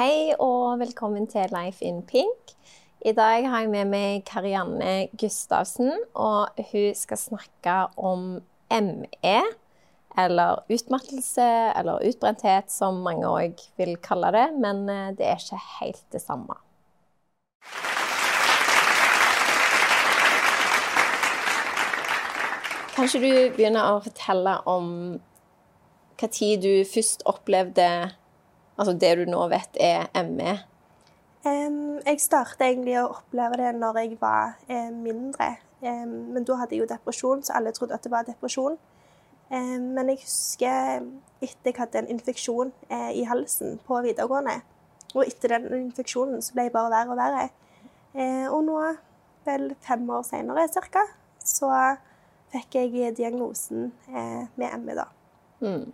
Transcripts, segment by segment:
Hei og velkommen til Life in Pink. I dag har jeg med meg Karianne Gustavsen, og hun skal snakke om ME, eller utmattelse eller utbrenthet, som mange òg vil kalle det, men eh, det er ikke helt det samme. Kanskje du begynner å fortelle om når du først opplevde altså det du nå vet er ME? Um, jeg startet egentlig å oppleve det når jeg var eh, mindre. Um, men da hadde jeg jo depresjon, så alle trodde at det var depresjon. Um, men jeg husker etter jeg hadde en infeksjon eh, i halsen på videregående. Og etter den infeksjonen så ble jeg bare verre og verre. Eh, og nå, vel fem år seinere ca., så fikk jeg diagnosen eh, med ME, da. Mm.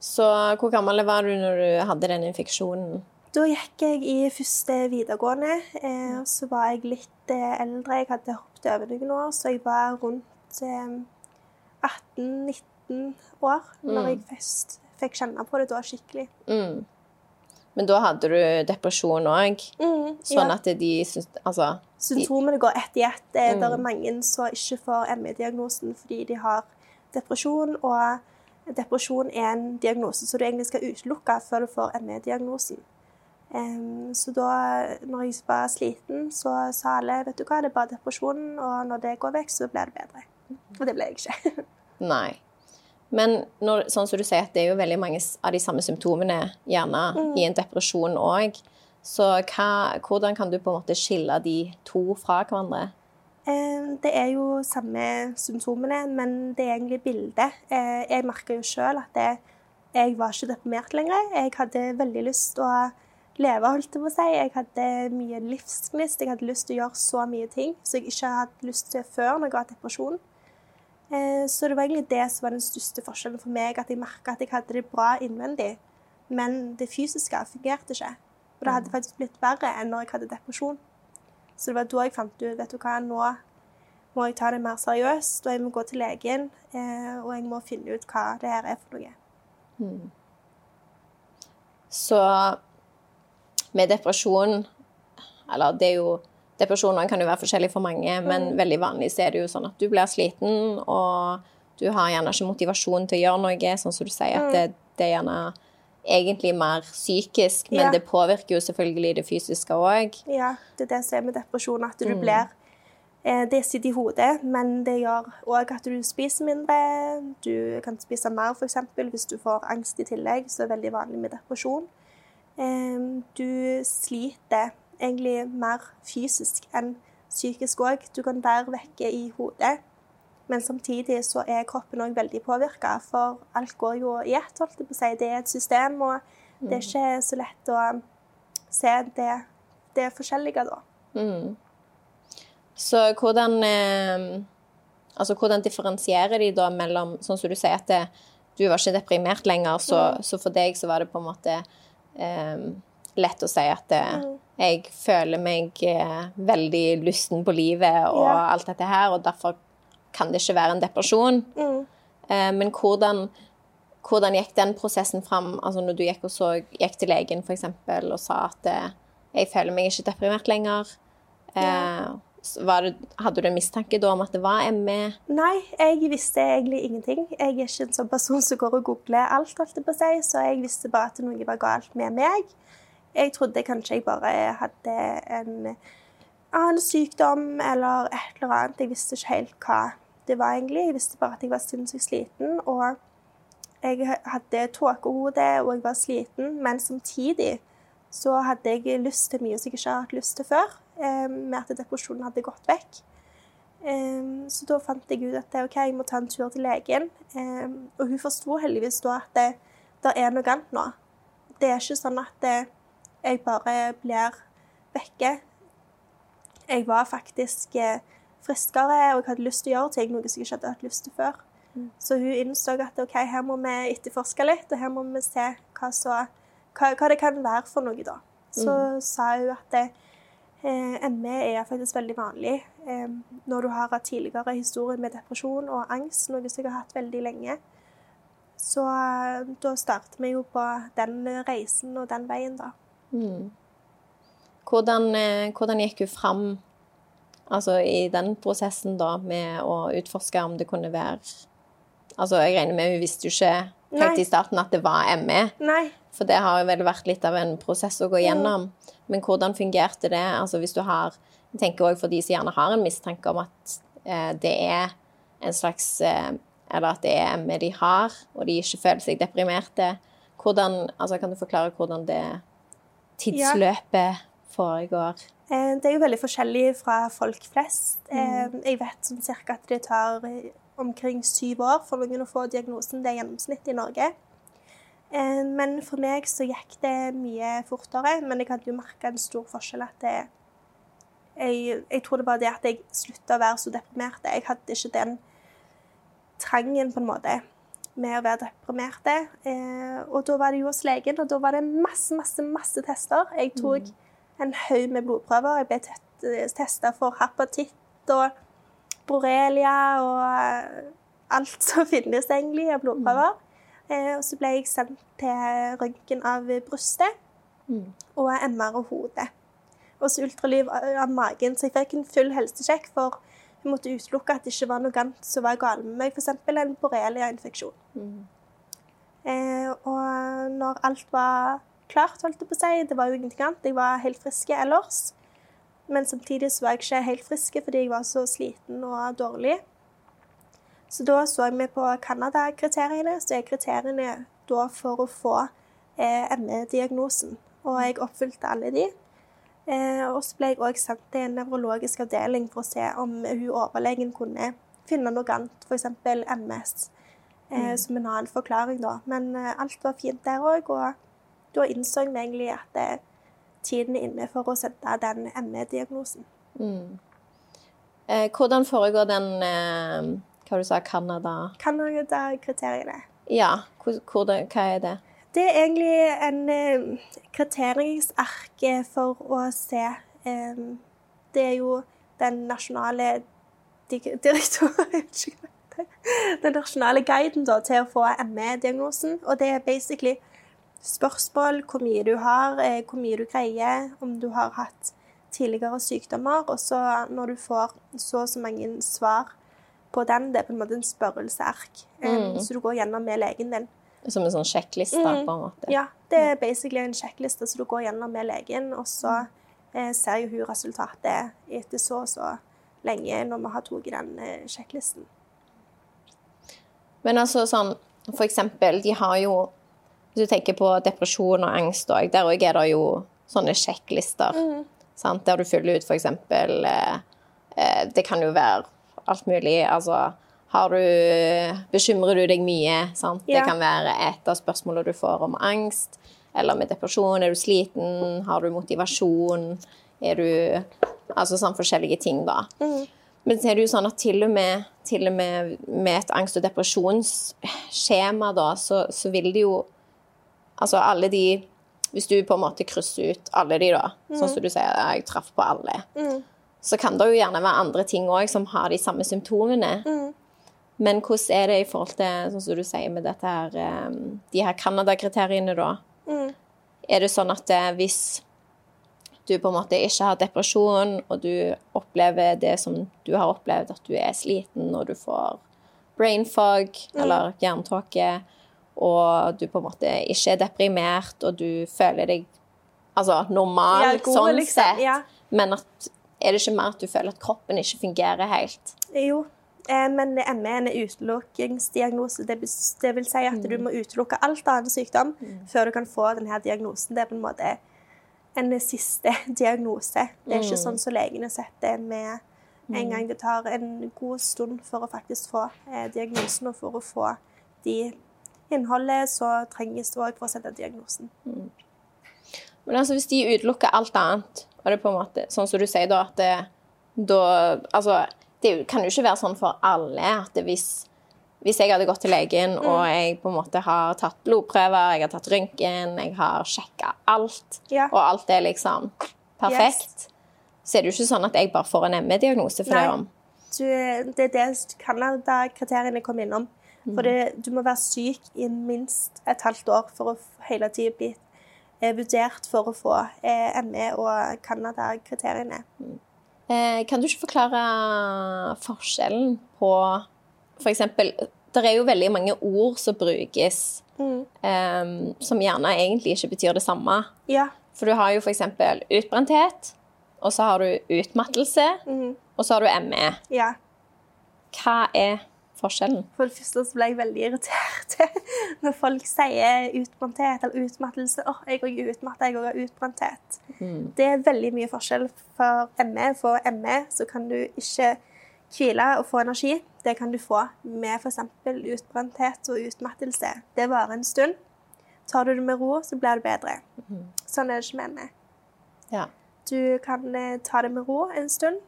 Så hvor gammel var du når du hadde den infeksjonen? Da gikk jeg i første videregående. Eh, så var jeg litt eh, eldre. Jeg hadde hoppet over noen år, så jeg var rundt eh, 18-19 år mm. når jeg først fikk kjenne på det da skikkelig. Mm. Men da hadde du depresjon òg? Mm, sånn ja. at de syns Altså Symptomene går ett i ett. Det er mm. mange som ikke får ME-diagnosen fordi de har depresjon. og depresjon er en diagnose som du egentlig skal utelukke før du får ME-diagnosen. Um, så da når jeg var sliten, så sa alle vet du hva, det er bare depresjonen, og når det går vekk, så blir det bedre. Og det ble jeg ikke. Nei. Men når, sånn som du sier, at det er jo veldig mange av de samme symptomene gjerne mm. i en depresjon òg. Så hva, hvordan kan du på en måte skille de to fra hverandre? Det er jo samme symptomene, men det er egentlig bildet. Eh, jeg merka jo sjøl at det, jeg var ikke deprimert lenger. Jeg hadde veldig lyst til å leve, holdt jeg på å si. Jeg hadde mye livsgnist. Jeg hadde lyst til å gjøre så mye ting som jeg ikke hadde lyst til før når jeg var depresjon. Eh, så det var egentlig det som var den største forskjellen for meg, at jeg merka at jeg hadde det bra innvendig, men det fysiske fungerte ikke. Og det hadde mm. faktisk blitt verre enn når jeg hadde depresjon. Så det var da jeg fant ut vet du hva, nå må jeg ta det mer seriøst, og jeg må gå til legen, eh, og jeg må finne ut hva det her er for noe. Mm. Så med depresjon Eller det er jo Depresjoner kan jo være forskjellig for mange, men mm. veldig vanlig så er det jo sånn at du blir sliten, og du har gjerne ikke motivasjon til å gjøre noe, sånn som du sier, at mm. det, det er gjerne egentlig mer psykisk, men ja. det påvirker jo selvfølgelig det fysiske òg. Ja, det er det som er med depresjon, at du mm. blir eh, Det sitter i hodet, men det gjør òg at du spiser mindre. Du kan spise mer, f.eks. hvis du får angst i tillegg, så er det veldig vanlig med depresjon. Du sliter egentlig mer fysisk enn psykisk òg. Du kan være vekke i hodet. Men samtidig så er kroppen òg veldig påvirka, for alt går jo i ett, holdt jeg på å si. Det er et system, og det er mm. ikke så lett å se det, det forskjellige da. Mm. Så hvordan eh, Altså hvordan differensierer de da mellom Sånn som du sier at det, du var ikke deprimert lenger, så, mm. så, for deg så var det på en måte eh, lett å si at det, mm. jeg føler meg eh, veldig lysten på livet og ja. alt dette her, og derfor kan det ikke være en depresjon. Mm. Eh, men hvordan, hvordan, gikk den prosessen fram? Altså når du gikk, og så, gikk til legen for eksempel, og sa at eh, jeg føler meg ikke deprimert lenger. Eh, det, hadde du en mistanke da om at det var ME? Nei, jeg visste egentlig ingenting. Jeg er ikke en sånn person som går og googler alt, alt seg, si, så jeg visste bare at noe var galt med meg. Jeg trodde kanskje jeg bare hadde en annen sykdom eller et eller annet. Jeg visste ikke helt hva det var egentlig. Jeg visste bare at jeg var sinnssykt sliten. Og jeg hadde tåkehode, og jeg var sliten. Men samtidig så hadde jeg lyst til mye som jeg ikke har hatt lyst til før. Eh, med at depresjonen hadde gått vekk. Eh, så da fant jeg ut at OK, jeg må ta en tur til legen. Eh, og hun forsto heldigvis da at det, det, er noe annet nå. Det er ikke sånn at jeg bare blir vekke. Jeg var faktisk friskere, og jeg hadde lyst til å gjøre ting, noe som jeg ikke hadde hatt lyst til før. Mm. Så hun innså at OK, her må vi etterforske litt, og her må vi se hva, så, hva, hva det kan være for noe, da. Så mm. sa hun at det, eh, ME er faktisk veldig vanlig eh, når du har hatt tidligere historier med depresjon og angst, noe som jeg har hatt veldig lenge. Så eh, da startet vi jo på den reisen og den veien, da. Hvordan, eh, hvordan gikk du fram altså, i den prosessen da, med å utforske om det kunne være Altså, jeg regner med hun visste jo ikke helt Nei. i starten at det var ME. Nei. For det har jo vel vært litt av en prosess å gå gjennom. Men hvordan fungerte det? Altså hvis du har Jeg tenker også for de som gjerne har en mistanke om at eh, det er en slags eh, Eller at det er ME de har, og de ikke føler seg deprimerte. Hvordan, altså Kan du forklare hvordan det tidsløpet foregår? Eh, Det er jo veldig forskjellig fra folk flest. Mm. Eh, Jeg vet sånn cirka at det tar eh, omkring syv år for noen å få diagnosen. Det er gjennomsnittet i Norge. Men for meg så gikk det mye fortere, men jeg hadde jo merka en stor forskjell at det jeg, jeg tror det var det at jeg slutta å være så deprimert. Jeg hadde ikke den trangen, på en måte, med å være deprimert. Og da var det jo hos legen, og da var det masse, masse, masse tester. Jeg tok en haug med blodprøver. Jeg ble testa for hepatitt og borrelia og eh, alt som finnes egentlig av blodprøver. Mm. og så ble jeg sendt til røntgen av brystet og MR og hodet. Og så ultralyd av magen, så jeg fikk en full helsesjekk, for jeg måtte utelukke at det ikke var noe annet som var galt med meg, f.eks. en borrelia-infeksjon. Eh, og når alt var klart, holdt jeg på å si, det var jo ingenting annet, jeg var helt frisk ellers, men samtidig så var jeg ikke helt frisk fordi jeg var så sliten og dårlig. Så da så vi på Canada-kriteriene, så er kriteriene da for å få eh, ME-diagnosen. Og jeg oppfylte alle de. Eh, og så ble jeg òg sendt til en nevrologisk avdeling for å se om hun overlegen kunne finne noe annet, f.eks. MS, eh, som en annen forklaring, da. Men eh, alt var fint der òg, og da innså vi egentlig at eh, tiden er inne for å sette den ME-diagnosen. Eh, hvordan foregår den eh, Hva du sa Canada? Canada-kriteriene. Ja, hvor, hvor hva er det? Det er egentlig en eh, kriteringsark eh, for å se eh, Det er jo den nasjonale dig- direktor- jeg vet ikke hva det heter. Den nasjonale guiden da, til å få ME-diagnosen. Og det er basically spørsmål hvor mye du har, eh, hvor mye du greier, om du har hatt tidligere sykdommer. Og så når du får så og så mange svar på den, det er på en måte en spørrelseark. Mm. Så du går gjennom med legen din. Som en sånn sjekkliste, Mm. på en måte? Ja, det er basically en sjekkliste så du går gjennom med legen, og så eh, ser jo hun resultatet etter så og så lenge når vi har tatt den eh, sjekklisten. Men altså sånn, for eksempel, de har jo Hvis du tenker på depresjon og angst òg, der òg er det jo sånne sjekklister. Sant? Der du fyller ut eksempel eh, eh, Det kan jo være alt mulig. Altså har du Bekymrer du deg mye? Sant? Ja. Det kan være et av spørsmålene du får om angst. Eller med depresjon. Er du sliten? Har du motivasjon? Er du Altså sånn forskjellige ting, da. Men så er det jo sånn at til og med, til og med, med et angst- og depresjonsskjema, da, så, så vil det jo Altså alle de Hvis du på en måte krysser ut alle de, da, sånn som du sier, jeg traff på alle, så kan det jo gjerne være andre ting òg som har de samme symptomene. Men hvordan er det i forhold til, sånn som du sier, med dette her eh, De her Canada-kriteriene, da? Er det sånn at eh, hvis du på en måte ikke har depresjon, og du opplever det som du har opplevd, at du er sliten og du får brain fog eller jerntåke, og du på en måte ikke er deprimert, og du føler deg altså normal Ja, gode, sånn liksom. sett, Ja. men at, er det ikke mer at du føler at kroppen ikke fungerer helt? Jo, eh, men ME er en utelukkingsdiagnose. Det, det vil si at du må utelukke alt annet sykdom før du kan få denne diagnosen. Det er på en måte en siste diagnose. Det er ikke sånn som legene setter med en gang det tar en god stund for å faktisk få eh, diagnosen, og for å få de innholdet så trenges også for å sette diagnosen. Men altså, hvis de utelukker alt annet, og det er på en måte sånn som du sier da, at det, da Altså, det kan jo ikke være sånn for alle at det hvis hvis jeg hadde gått til legen og jeg på en måte har tatt blodprøver, jeg har tatt røntgen, jeg har sjekka alt, Ja. og alt er liksom perfekt, så er det jo ikke sånn at jeg bare får en ME-diagnose for Nei. det om. Du, det er det Canada-kriteriene kom innom. For det, du må være syk i minst et halvt år for å hele tiden bli eh, vurdert for å få eh, ME og Canada-kriteriene. Eh, kan du ikke forklare forskjellen på For eksempel, det er jo veldig mange ord som brukes Mm. um, som gjerne egentlig ikke betyr det samme. Ja. For du har jo for eksempel utbrenthet, og så har du utmattelse, Mm. og så har du ME. ja. Hva er forskjellen? For det første så ble jeg veldig irritert når folk sier utbrenthet eller utmattelse. Åh, jeg òg er utmatta, jeg òg har utbrenthet. Det er veldig mye forskjell for ME. For ME så kan du ikke hvile og få energi. Det kan du få med f.eks. utbrenthet og utmattelse. Det varer en stund. Tar du det med ro, så blir det bedre. Sånn er det ikke med ME. Ja. Du kan eh, ta det med ro en stund,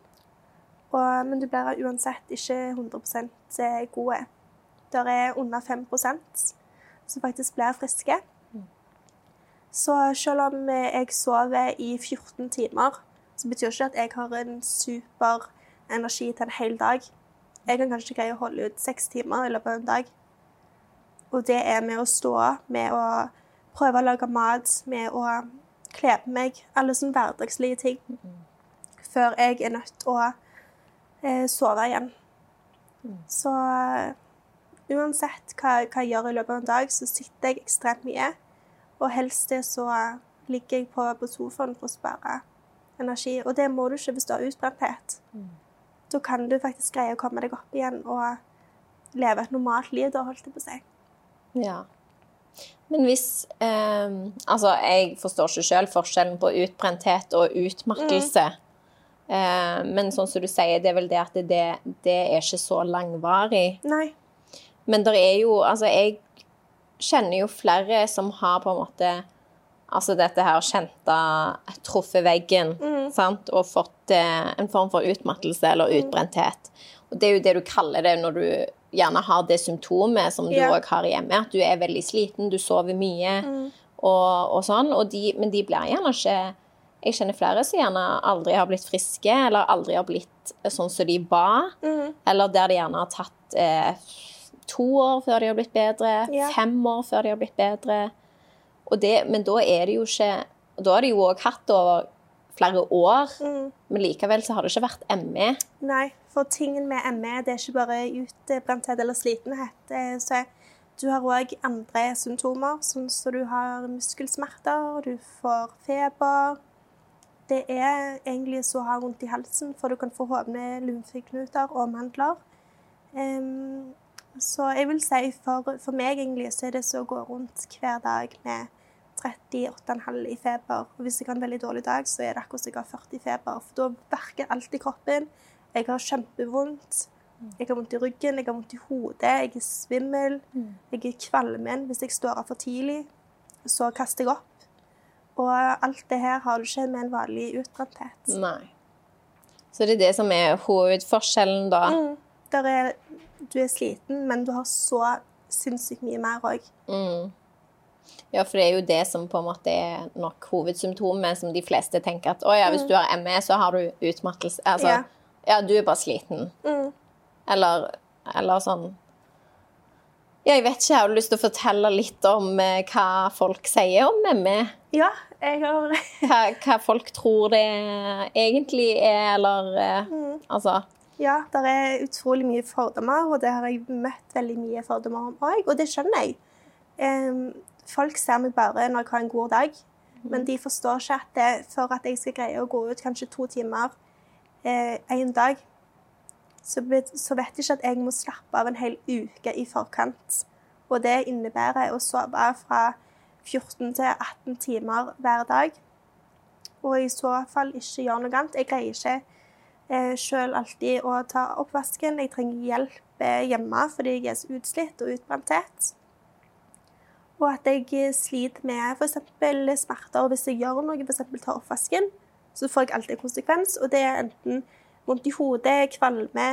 og, men du blir uansett ikke 100% gode. Det er under 5% som faktisk blir friske. Så selv om jeg sover i 14 timer, så betyr ikke at jeg har en super energi til en hel dag. Jeg kan kanskje greie å holde ut seks timer i løpet av en dag. Og det er med å stå, med å prøve å lage mat, med å kle på meg. Alle sånne hverdagslige ting. Før jeg er nødt til å sove igjen. Så eh, uansett hva, hva jeg gjør i løpet av en dag, så sitter jeg ekstremt mye. Og helst det så ligger jeg på, på sofaen for å spare energi. Og det må du ikke hvis du har utbrenthet. Da kan du faktisk greie å komme deg opp igjen og leve et normalt liv, da, holdt jeg på å si. Ja. Men hvis eh, Altså, jeg forstår ikke sjøl forskjellen på utbrenthet og utmattelse. Eh, men sånn som du sier, det er vel det at det, det er ikke så langvarig. Nei. Men det er jo Altså, jeg kjenner jo flere som har på en måte Altså dette her kjente truffet veggen sant? og fått eh, en form for utmattelse eller utbrenthet. Og det er jo det du kaller det når du gjerne har det symptomet som du òg yeah. har hjemme. At du er veldig sliten, du sover mye og, og sånn. Og de, men de blir gjerne ikke Jeg kjenner flere som gjerne aldri har blitt friske, eller aldri har blitt sånn som de var. Eller der de gjerne har tatt eh, to år før de har blitt bedre, yeah. fem år før de har blitt bedre. Det, men da er det jo ikke Da har de jo òg hatt det over flere år, men likevel så har det ikke vært. ME. Nei, for tingen med ME det er ikke bare utbrenthet eller slitenhet. Det er- Så du har òg andre symptomer, sånn som du har muskelsmerter, du får feber. Det er egentlig så å ha vondt i halsen, for du kan få hovne lymfeknuter og mandler. Um, så jeg vil si for, for meg egentlig så er det så å gå rundt hver dag med 38,5 i feber. Og hvis jeg har en veldig dårlig dag, så er det akkurat som jeg har 40 i feber. For da verker alt i kroppen. Jeg har kjempevondt. Jeg har vondt i ryggen, jeg har vondt i hodet, jeg er svimmel. Jeg er kvalmen. Hvis jeg står av for tidlig, så kaster jeg opp. Og alt det her har du ikke med en vanlig utbrenthet. Nei. Så det er det som er hovedforskjellen, da. Mm. Er, du er sliten, men du har så sinnssykt mye mer òg. Mm. Ja, for det er jo det som på en måte er nok hovedsymptomet, som de fleste tenker at å ja, hvis du har ME, så har du utmattelse. Altså, Ja. ja, du er bare sliten. Mm. Eller, eller sånn Ja, jeg vet ikke, jeg har lyst til å fortelle litt om eh, hva folk sier om ME? Ja, jeg har Hva, hva folk tror det egentlig er, eller mm. Altså Ja, det er utrolig mye fordommer, og det har jeg møtt veldig mye fordommer om òg, og det skjønner jeg. Um, folk ser meg bare når jeg har en god dag, men de forstår ikke at det, for at jeg skal greie å gå ut kanskje to timer eh, en dag, så, så vet jeg ikke at jeg må slappe av en hel uke i forkant. Og det innebærer å sove fra 14 til 18 timer hver dag, og i så fall ikke gjøre noe annet. Jeg greier ikke eh, selv alltid å ta oppvasken. Jeg trenger hjelp eh, hjemme fordi jeg er så utslitt og utbrenthet. Og at jeg eh, sliter med f.eks. smerter. Hvis jeg gjør noe, f.eks. tar oppvasken, så får jeg alltid en konsekvens. Og det er enten vondt i hodet, kvalme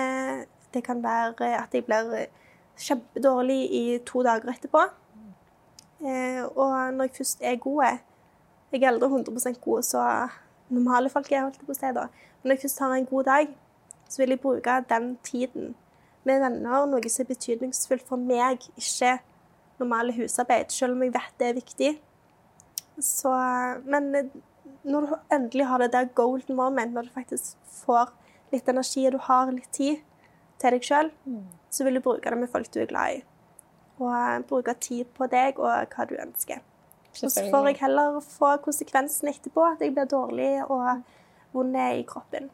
Det kan være at jeg blir eh, kjempedårlig i to dager etterpå. Eh, og når jeg først er god Jeg er aldri 100% god, så normale folk er, holdt på å si da. Men når jeg først har en god dag, så vil jeg bruke den tiden med venner, noe som er betydningsfullt for meg, ikke normale husarbeid, selv om jeg vet det er viktig. Så, men når du endelig har det der golden moment, når du faktisk får litt energi og du har litt tid til deg sjøl, så vil du bruke det med folk du er glad i. Og eh, bruke tid på deg og hva du ønsker. Så får jeg heller få konsekvensen etterpå, at jeg blir dårlig og vond i kroppen.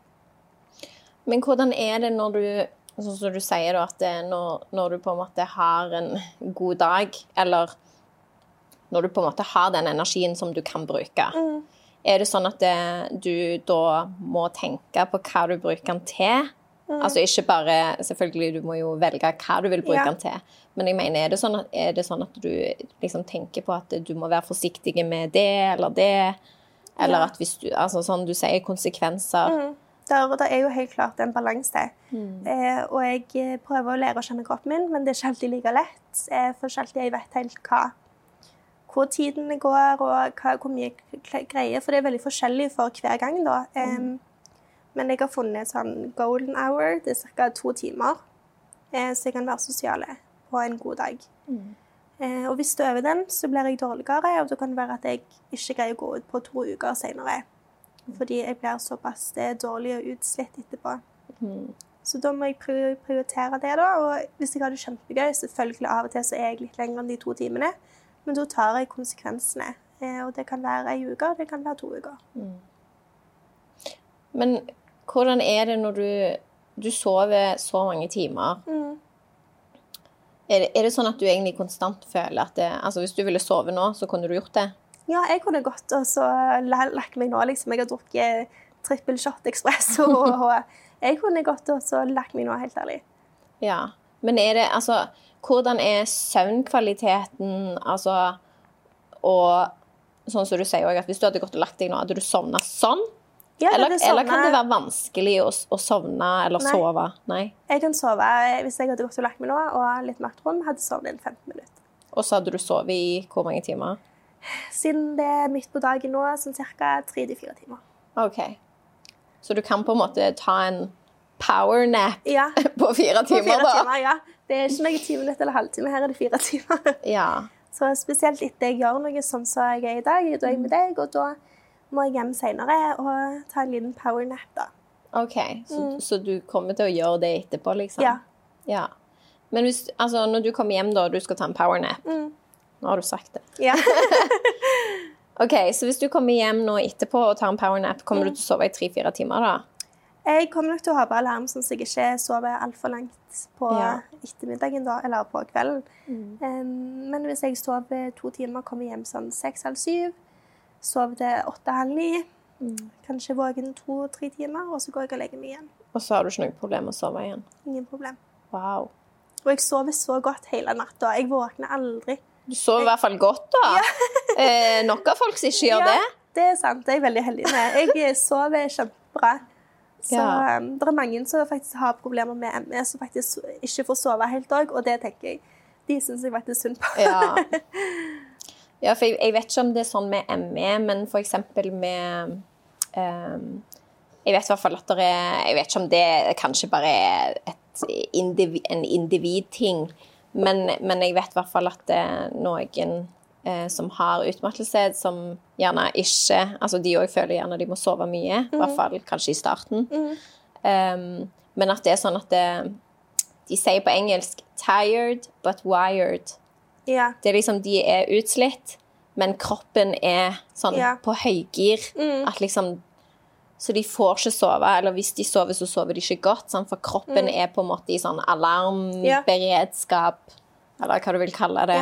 Men hvordan er det når du Sånn som du sier, da, at når, når, du på en måte har en god dag, eller når du på en måte har den energien som du kan bruke, mm. er det sånn at det, du da må tenke på hva du bruker den til? Altså ikke bare Selvfølgelig, du må jo velge hva du vil bruke ja. den til. Men jeg mener, er det, sånn at, det sånn at du liksom tenker på at du må være forsiktig med det eller det? Eller ja. at hvis du Altså sånn du sier, konsekvenser. Mm. Der, det er jo helt klart en balanse. Mm. Eh, og jeg eh, prøver å lære å kjenne kroppen min, men det er ikke alltid like lett. Eh, for ikke alltid jeg vet helt hva, hvor tiden går, og hva, hvor mye greier. For det er veldig forskjellig for hver gang, da. Mm. Men jeg har funnet sånn golden hour. Det er ca. to timer. Eh, så jeg kan være sosiale på en god dag. Mm. Eh, og hvis du øver den, så blir jeg dårligere, og det kan være at jeg ikke greier å gå ut på to uker senere. Fordi jeg blir såpass dårlig og utslitt etterpå. Mm. Så da må jeg prioritere det, da. Og hvis jeg har det kjempegøy, selvfølgelig av og til så er jeg litt lenger enn de to timene, men da tar jeg konsekvensene. Eh, og det kan være ei uke, det kan være to uker. Mm. Men hvordan er det når du, du sover så mange timer? Mm. Er, det, er, det, sånn at du egentlig konstant føler at det, altså Hvis du ville sove nå, så kunne du gjort det? Ja, jeg kunne godt og så lagt meg nå, liksom. Jeg har drukket trippel shot expresso. og jeg kunne godt og så lagt meg nå, helt ærlig. Ja. Men er det Altså, hvordan er søvnkvaliteten, altså Og sånn som du sier òg, at hvis du hadde gått og lagt deg nå, hadde du sovna sånn? Ja, eller, eller, kan det være vanskelig å, å sovne eller Nei. sove? Nei. Jeg kan sove hvis jeg hadde gått og lagt meg nå og litt mørkt rom, hadde sovet inn 15 minutter. Og så hadde du sovet i hvor mange timer? Siden det er midt på dagen nå, sånn ca. tre til fire timer. OK. Så du kan på en måte ta en powernap ja. på fire timer, på fire da? Timer, ja. Det er ikke noe ti minutter eller halvtime. Her er det fire timer. Ja. Så spesielt etter jeg gjør noe sånn som jeg er i dag, da er jeg med deg, og da må jeg hjem senere og ta en liten powernap, da. OK, så, mm. så, du kommer til å gjøre det etterpå, liksom? Ja. ja. Men hvis, altså, når du kommer hjem da, og du skal ta en powernap, mm. Nå har du sagt det. Ja. OK, så hvis du kommer hjem nå etterpå og tar en powernap, kommer mm. du til å sove i tre-fire timer da? Jeg kommer nok til å ha på alarm, sånn at jeg ikke sover altfor langt på ja. ettermiddagen da, eller på kvelden. Mm. Um, men hvis jeg sover to timer, kommer hjem sånn seks-halv syv, sover til åtte-halv ni, mm. kanskje våken to-tre timer, og så går jeg og legger meg igjen. Og så har du ikke noe problem med å sove igjen? Ingen problem. Wow. Og jeg sover så godt hele natta. Jeg våkner aldri. Du sover i hvert fall godt, da. Ja. eh, nok av folk som ikke gjør ja, det. Det er sant. Det er jeg veldig heldig med. Jeg eh, sover kjempebra. Så ja. um, det er mange som faktisk har problemer med ME, som faktisk ikke får sove helt òg, og det tenker jeg de syns jeg faktisk synd på. ja. ja. for jeg, jeg, vet ikke om det er sånn med ME, men eksempel med um, Jeg vet i hvert fall at det er Jeg vet ikke om det kanskje bare er et individ, en individting. Men, men, jeg vet i hvert fall at det er noen eh, som har utmattelse, som gjerne ikke Altså de òg føler gjerne de må sove mye, i hvert mhm. fall kanskje i starten. Mm. Um, men at det er sånn at det, De sier på engelsk 'tired but wired'. Ja. Det er liksom De er utslitt, men kroppen er sånn ja. på høygir. Mm. At liksom så de får ikke sove. Eller hvis de sover, så sover de ikke godt. Sånn, For kroppen mm. er på en måte i sånn alarmberedskap, ja. eller hva du vil kalle det.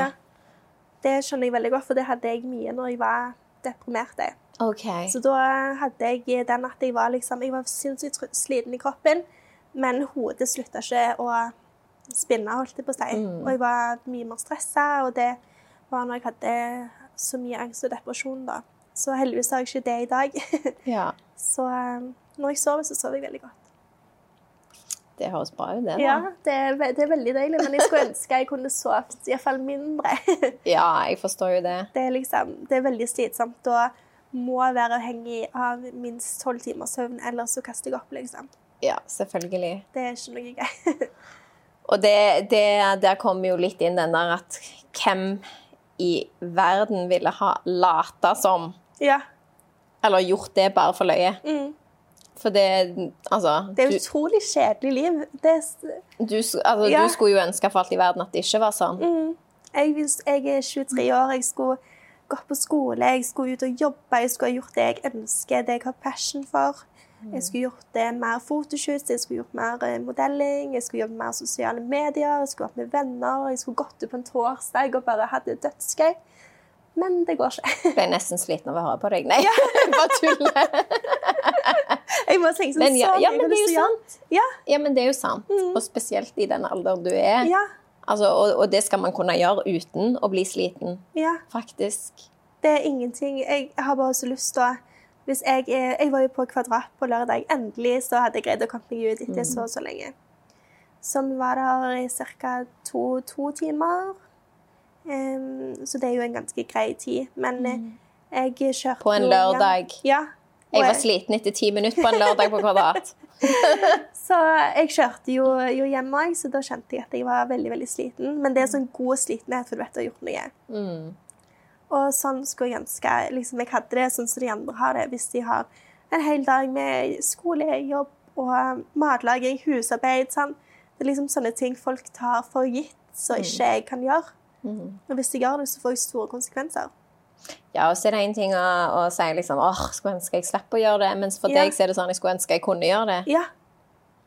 Det skjønner jeg veldig godt, for det hadde jeg mye når jeg var deprimert. Okay. Så da hadde jeg den at jeg var liksom Jeg var sinnssykt sliten i kroppen, men hodet slutta ikke å spinne, holdt jeg på å si. Mm. Og jeg var mye mer stressa, og det var når jeg hadde så mye angst og depresjon, da. Så heldigvis har jeg ikke det i dag. ja. Så um, når jeg sover, så sover jeg veldig godt. Det høres bra ut, det. da. Ja, det er, det er, veldig deilig. Men jeg skulle ønske jeg kunne sovet iallfall mindre. ja, jeg forstår jo det. Det er, liksom, det er veldig slitsomt å må være avhengig av minst tolv timers søvn, ellers så kaster jeg opp, liksom. Ja, selvfølgelig. Det er ikke noe gøy. Og det, det, der kommer jo litt inn den der at hvem i verden ville ha lata som Ja. Eller gjort det bare for løye. Mm. For det Altså, Det er du, et utrolig kjedelig liv. Det du, altså Ja. du skulle jo ønske for alt i verden at det ikke var sånn. mm. jeg, jeg er 23 år, jeg skulle gått på skole, jeg skulle ut og jobbe, jeg skulle ha gjort det jeg ønsker, det jeg har passion for. Jeg skulle gjort det mer fotoshoots, jeg skulle gjort mer eh, modelling, jeg skulle jobbet mer sosiale medier, jeg skulle vært med venner, jeg skulle gått ut på en torsdag og bare hatt det dødsgøy. Men det går ikke. Ble nesten sliten av å høre på deg. Nei, bare tuller. Jeg må tenke sånn Men ja, sånn, ja, men det er jo sant. Ja, Ja, men det er jo sant. Og spesielt i den alderen du er. ja, Altså, og, og det skal man kunne gjøre uten å bli sliten, ja. faktisk. Det er ingenting. Jeg har bare så lyst til å jeg, er- jeg var jo på Kvadrat på lørdag. Endelig så hadde jeg greid å komme meg ut etter så og så lenge. Så vi var der i ca. To, to timer. Um, så det er jo en ganske grei tid. Men mm. jeg kjørte På en lørdag. Ja. Jeg var sliten etter ti minutter på en lørdag på Kvadrat. Så jeg kjørte jo, jo hjem òg, så da kjente jeg at jeg var veldig veldig sliten. Men det er sånn god slitenhet, for du vet du har gjort noe. Mm. Og sånn skulle jeg ønske liksom, jeg hadde det sånn som de andre har det. Hvis de har en hel dag med skole, jobb og matlaging, husarbeid. Sånn. Det er liksom sånne ting folk tar for gitt, så ikke jeg kan gjøre. Og hvis jeg gjør det, så får jeg store konsekvenser. Ja, og så er det en ting å, å si liksom åh, skulle ønske jeg slapp å gjøre det, mens for Ja. deg så er det sånn jeg skulle ønske jeg kunne gjøre det. Ja.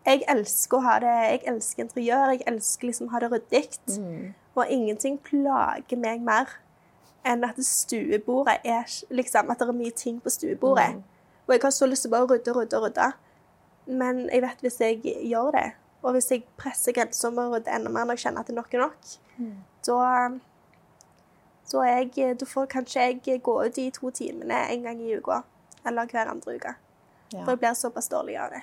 Jeg elsker å ha det Jeg elsker interiør. Jeg elsker liksom å ha det ryddig. Og ingenting plager meg mer enn at stuebordet er liksom At det er mye ting på stuebordet. Og jeg har så lyst til å bare rydde, rydde, rydde. Men jeg vet hvis jeg gjør det, og hvis jeg presser grensa med å rydde enda mer når jeg kjenner at det nok er nok, da da, så jeg, da får kanskje jeg gå ut de to timene en gang i uka. Eller hver andre uke. Ja. For jeg blir såpass dårlig av det.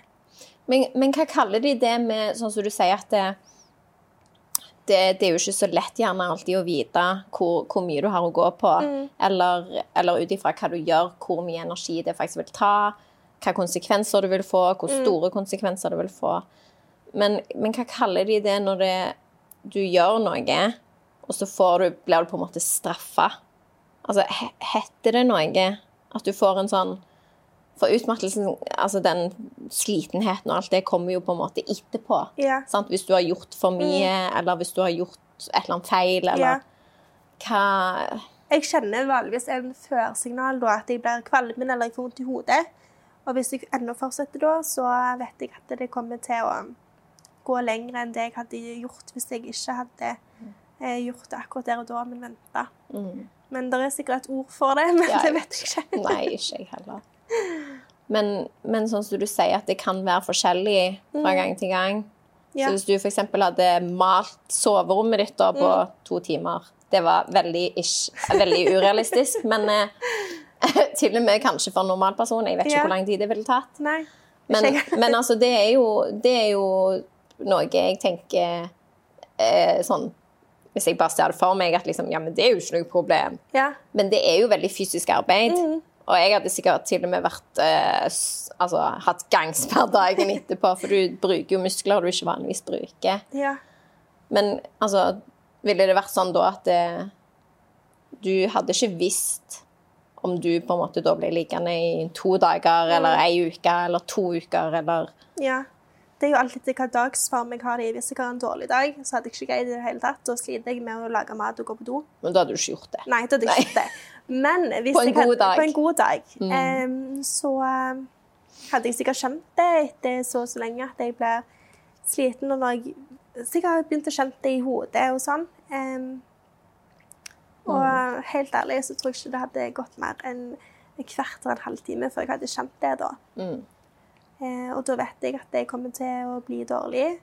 Men, men hva kaller de det med sånn som du sier at det, det, det er jo ikke så lett gjerne alltid å vite hvor, hvor mye du har å gå på, eller, eller ut ifra hva du gjør, hvor mye energi det faktisk vil ta, hva konsekvenser du vil få, hvor store konsekvenser du vil få. Men, men hva kaller de det når det, du gjør noe, og så får du, blir du på en måte straffa? Altså, heter det noe at du får en sånn For utmattelsen, altså den slitenheten og alt det, kommer jo på en måte etterpå. Sant? Hvis du har gjort for mye, eller hvis du har gjort et eller annet feil, eller Ja. hva Jeg kjenner vanligvis en førsignal da, at jeg blir kvalmen eller jeg får vondt i hodet. Og hvis jeg ennå fortsetter da, så vet jeg at det kommer til å gå lenger enn det jeg hadde gjort hvis jeg ikke hadde eh, gjort det akkurat der og da, men venta. Men det er sikkert et ord for det, men Mm. Ja, det vet jeg ikke. Nei, ikke jeg heller. Men, men sånn som du sier, at det kan være forskjellig fra gang til gang. Mm. Ja. Så hvis du f.eks. hadde malt soverommet ditt da på Mm. to timer Det var veldig, ish, veldig urealistisk, men eh, til og med kanskje for en normal person. Jeg vet ikke Ja. hvor lang tid det ville tatt. Nei. Men, men altså, det er, jo, det er jo noe jeg tenker eh, sånn Hvis jeg bare ser det for meg, at liksom, ja, men det er jo ikke noe problem. Ja. Men det er jo veldig fysisk arbeid. Mm. Og jeg hadde sikkert til og med vært eh, altså, hatt gangsperr dagen etterpå, for du bruker jo muskler du ikke vanligvis bruker. ja. Men altså, ville det vært sånn da at det, du hadde ikke visst om du på en måte da ble liggende i to dager, eller ei uke, eller to uker, eller Ja. Det er jo alltid hva dagsform jeg har det i. Hvis jeg har en dårlig dag, så hadde jeg ikke greid det i det hele tatt. Da sliter jeg med å lage mat og gå på do. Men da hadde du ikke gjort det. Nei, da hadde jeg ikke gjort det. Men hvis På en jeg hadde, god dag. Mm. På en god dag. em, så hadde jeg sikkert skjønt det etter så og så lenge at jeg ble sliten. Og når jeg sikkert begynt å kjenne det i hodet og sånn. Em, og Mm. helt ærlig så tror jeg ikke det hadde gått mer enn en kvart eller en halvtime før jeg hadde kjent det da. Mm. Eh, og da vet jeg at jeg kommer til å bli dårlig.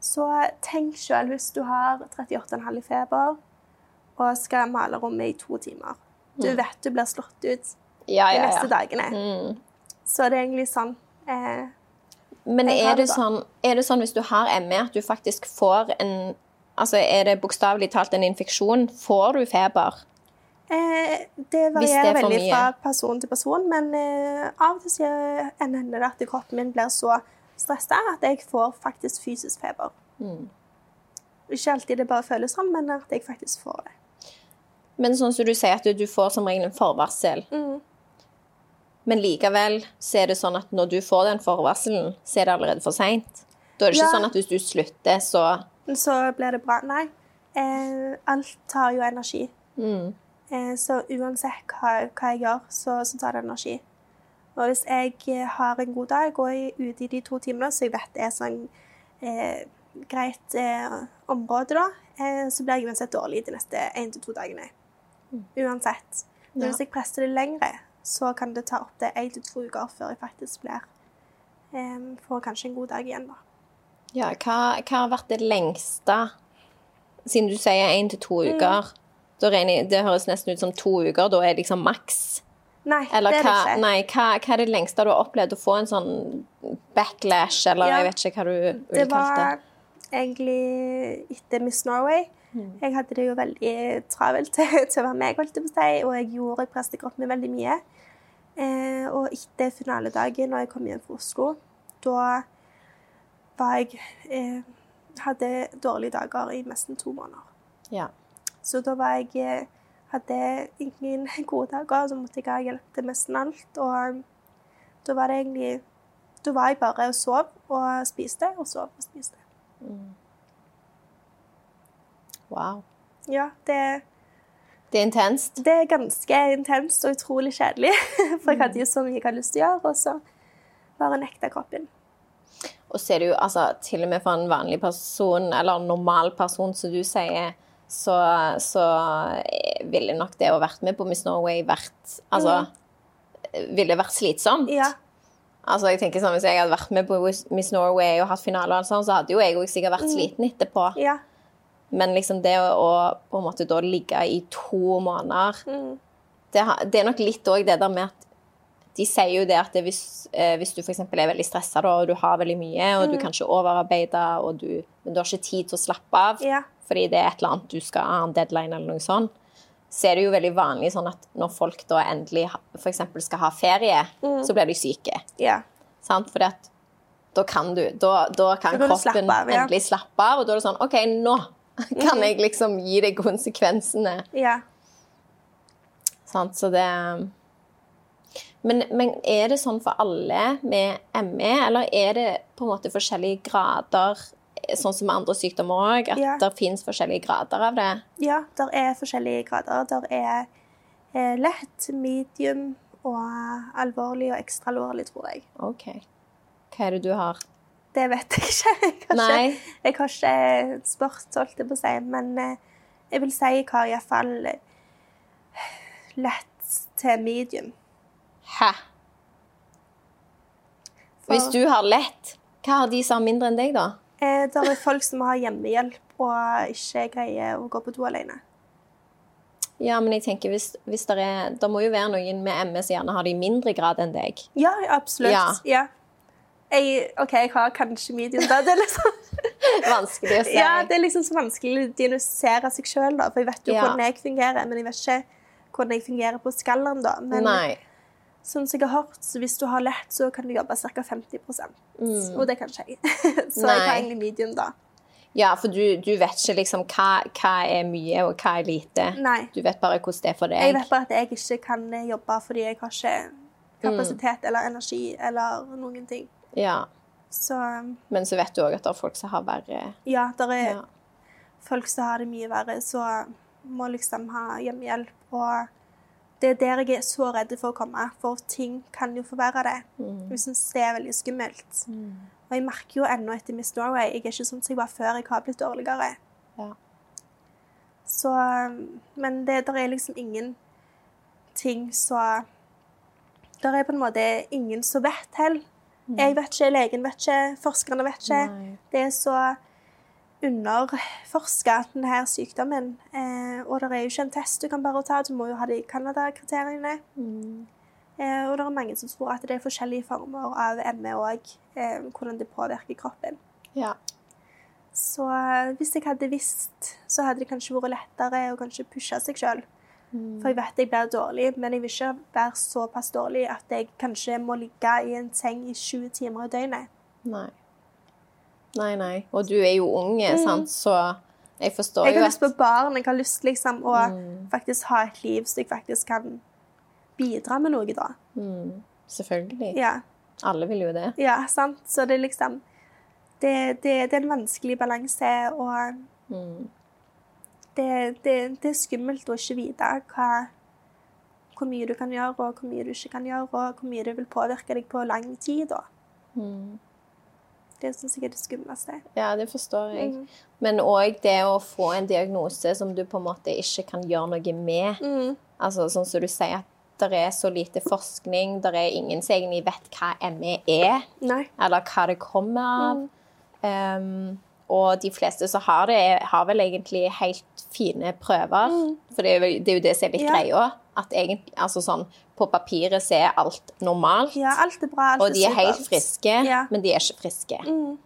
Så tenk sjøl hvis du har 38,5 i feber og skal male rommet i to timer. Du vet du blir slått ut Ja, de ja, neste dagene. Mm. Så det er egentlig sånn eh, Men er det, det sånn, er det sånn hvis du har ME, at du faktisk får en Altså, er det bokstavelig talt en infeksjon? Får du feber? eh, Det varierer det veldig mye. fra person til person, men eh, av og til så hender det at kroppen min blir så stressa at jeg får faktisk fysisk feber. Mm. Ikke alltid det bare føles sånn, men at jeg faktisk får det. Men sånn som du sier at du, får som regel en forvarsel. Mm. Men likevel så er det sånn at når du får den forvarselen, så er det allerede for seint. Da er det ikke Ja. sånn at hvis du slutter, så så blir det bra. Nei. Eh, alt tar jo energi. mm. Eh, så uansett hva, hva jeg gjør, så, så tar det energi. Og hvis jeg har en god dag og er ute i de to timene, så jeg vet det er sånn eh, greit eh, område, da, eh, så blir jeg uansett dårlig de neste én til to dagene. Uansett. Men hvis jeg presser det lengre, så kan det ta opptil én til to uker før jeg faktisk blir um, Får kanskje en god dag igjen, da. Ja, hva, hva har vært det lengste Siden du sier én til to Mm. uker, regner det høres nesten ut som to uker. Da er det liksom maks. Nei, Eller det er hva, det ikke. nei, hva, hva er det lengste du har opplevd å få en sånn backlash, eller Ja. jeg vet ikke hva du ville Det det? var egentlig etter Miss Norway. Mm. Jeg hadde det jo veldig travelt til, til å være meg, holdt jeg på å si, og jeg gjorde prestekroppen min veldig mye. Eh, og etter finaledagen, når jeg kom hjem fra Oslo, da var jeg eh, Hadde dårlige dager i nesten to måneder. Ja. Så da var jeg eh, Hadde ingen gode dager, så måtte jeg ha hjelp til nesten alt. Og da var det egentlig Da var jeg bare og sov og spiste, og sov og spiste. Wow. Ja, det, Det er intenst. det er ganske intenst og utrolig kjedelig. For jeg hadde jo så mye jeg hadde lyst til å gjøre, og så bare nekta kroppen. Og så er det jo altså til og med for en vanlig person, eller normal person, som du sier, så, så ville nok det å vært med på Miss Norway vært Altså Ville vært slitsomt. Ja. Altså, jeg tenker sånn, Hvis jeg hadde vært med på Miss Norway og hatt finale, og alt sånt, så hadde jo jeg også sikkert vært sliten etterpå. Ja. Men liksom det å, på en måte da ligge i to måneder Mm. det, det er nok litt òg det der med at de sier jo det at det hvis, eh, hvis du f.eks. er veldig stressa og du har veldig mye, og du kan ikke overarbeide, og du, men du har ikke tid til å slappe av Ja. fordi det er et eller annet du skal ha en deadline eller noe sånt, så er det jo veldig vanlig sånn at når folk da endelig f.eks. skal ha ferie, så blir de syke. ja. Sant? Fordi at da kan du Da, da kan Da kan kroppen slappe av, ja. endelig slappe av, og da er det sånn OK, nå kan jeg liksom gi deg konsekvensene. ja. Sant? Så det men, men er det sånn for alle med ME, eller er det på en måte forskjellige grader, sånn som med andre sykdommer òg, at Ja. det fins forskjellige grader av det? Ja, det er forskjellige grader. Det er eh, lett, medium og alvorlig og ekstra alvorlig, tror jeg. OK. Hva er det du har? Det vet jeg ikke. Jeg har ikke, jeg har ikke spurt, holdt jeg på å si. Men eh, jeg vil si jeg har iallfall lett til medium. Hæ? For- Hvis du har lett, hva har de som har mindre enn deg, da? Eh, det er folk som har hjemmehjelp og ikke greier å gå på do alene. Ja, men jeg tenker hvis, hvis det er Det må jo være noen med ME som gjerne har det i mindre grad enn deg. Ja, absolutt. Ja. Ja. Jeg, OK, jeg har kanskje medium, da. Det er liksom, Vanskelig å si. ja, det er liksom så vanskelig å diagnosere seg sjøl, da. For jeg vet jo Ja. hvordan jeg fungerer, men jeg vet ikke hvordan jeg fungerer på skalaen, da. Men Nei. sånn som jeg har hørt, så hvis du har lett, så kan du jobbe ca. 50 mm. Og det kan ikke jeg. så jeg Mm. Har egentlig medium, da. Ja, for du, du vet ikke liksom hva, hva er mye, og hva er lite. Nei. Du vet bare hvordan det er for deg. Jeg vet bare at jeg ikke kan jobbe fordi jeg har ikke kapasitet eller energi eller noen ting. Ja. Så Men så vet du òg at det er folk som har verre ja, det er ja. folk som har det mye verre, så må liksom ha hjemmehjelp. Og det er der jeg er så redd for å komme, for ting kan jo forverre det. Jeg syns det er veldig skummelt. Og jeg merker jo ennå etter Miss Norway Jeg er ikke sånn som jeg var før. Jeg har blitt dårligere. Ja. Så Men det der er liksom ingen ting så Der er på en måte ingen som vet heller. Jeg vet ikke, legen vet ikke, forskerne vet ikke. Nei. Det er så underforska, denne sykdommen. Eh, og det er jo ikke en test du kan bare ta, du må jo ha de Canada-kriteriene. Eh, og det er mange som tror at det er forskjellige former av ME òg, eh, hvordan det påvirker kroppen. Ja. Så eh, hvis jeg hadde visst, så hadde det kanskje vært lettere å kanskje pushe seg sjøl. For jeg vet jeg blir dårlig, men jeg vil ikke være såpass dårlig at jeg kanskje må ligge i en seng i 20 timer i døgnet. Nei. Nei, nei. Og du er jo ung, sant, så Jeg forstår Jeg jo har lyst på barn. Jeg har lyst liksom å Mm. faktisk ha et liv så jeg faktisk kan bidra med noe, da. mm, Selvfølgelig. Ja, Alle vil jo det. ja sant? Så det er liksom Det, det, det er en vanskelig balanse, og Mm. Det, det, det er skummelt å ikke vite hva hvor mye du kan gjøre, og hvor mye du ikke kan gjøre, og hvor mye det vil påvirke deg på lang tid. Mm. Det syns jeg er det skumleste. Ja, det forstår jeg. Mm. Men òg det å få en diagnose som du på en måte ikke kan gjøre noe med. Mm. Altså sånn som du sier, at det er så lite forskning, det er ingen som egentlig vet hva ME er, Nei. eller hva det kommer av. Um, og de fleste som har det, har vel egentlig helt fine prøver. For det er, jo, det er jo det som er litt Mm. Ja. greia. At egentlig, altså sånn, på papiret så er alt normalt. Ja, alt er bra. Alt og de er helt supert. friske, Ja. men de er ikke friske. Mm.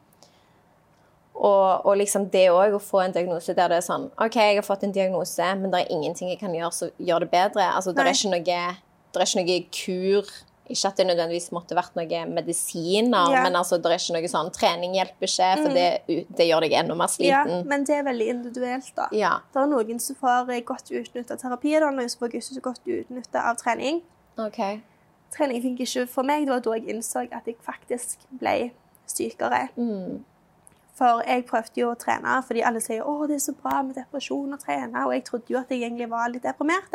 Og, og liksom det òg å få en diagnose der det er sånn OK, jeg har fått en diagnose, men det er ingenting jeg kan gjøre som gjør det bedre. Altså, det er ikke noe, det er ikke noe kur. Ikke at det nødvendigvis måtte vært noe medisiner, Ja. men altså, det er ikke noe sånn trening hjelper ikke, for det, det gjør deg enda mer sliten. Ja, men det er veldig individuelt, da. Ja. Det er noen som får godt utnytta terapi, det er noen som får ikke så godt utnytta av trening. OK. Trening funker ikke for meg. Det var da jeg innså at jeg faktisk ble sykere. Mm. For jeg prøvde jo å trene, fordi alle sier å, det er så bra med depresjon å trene. Og jeg trodde jo at jeg egentlig var litt deprimert.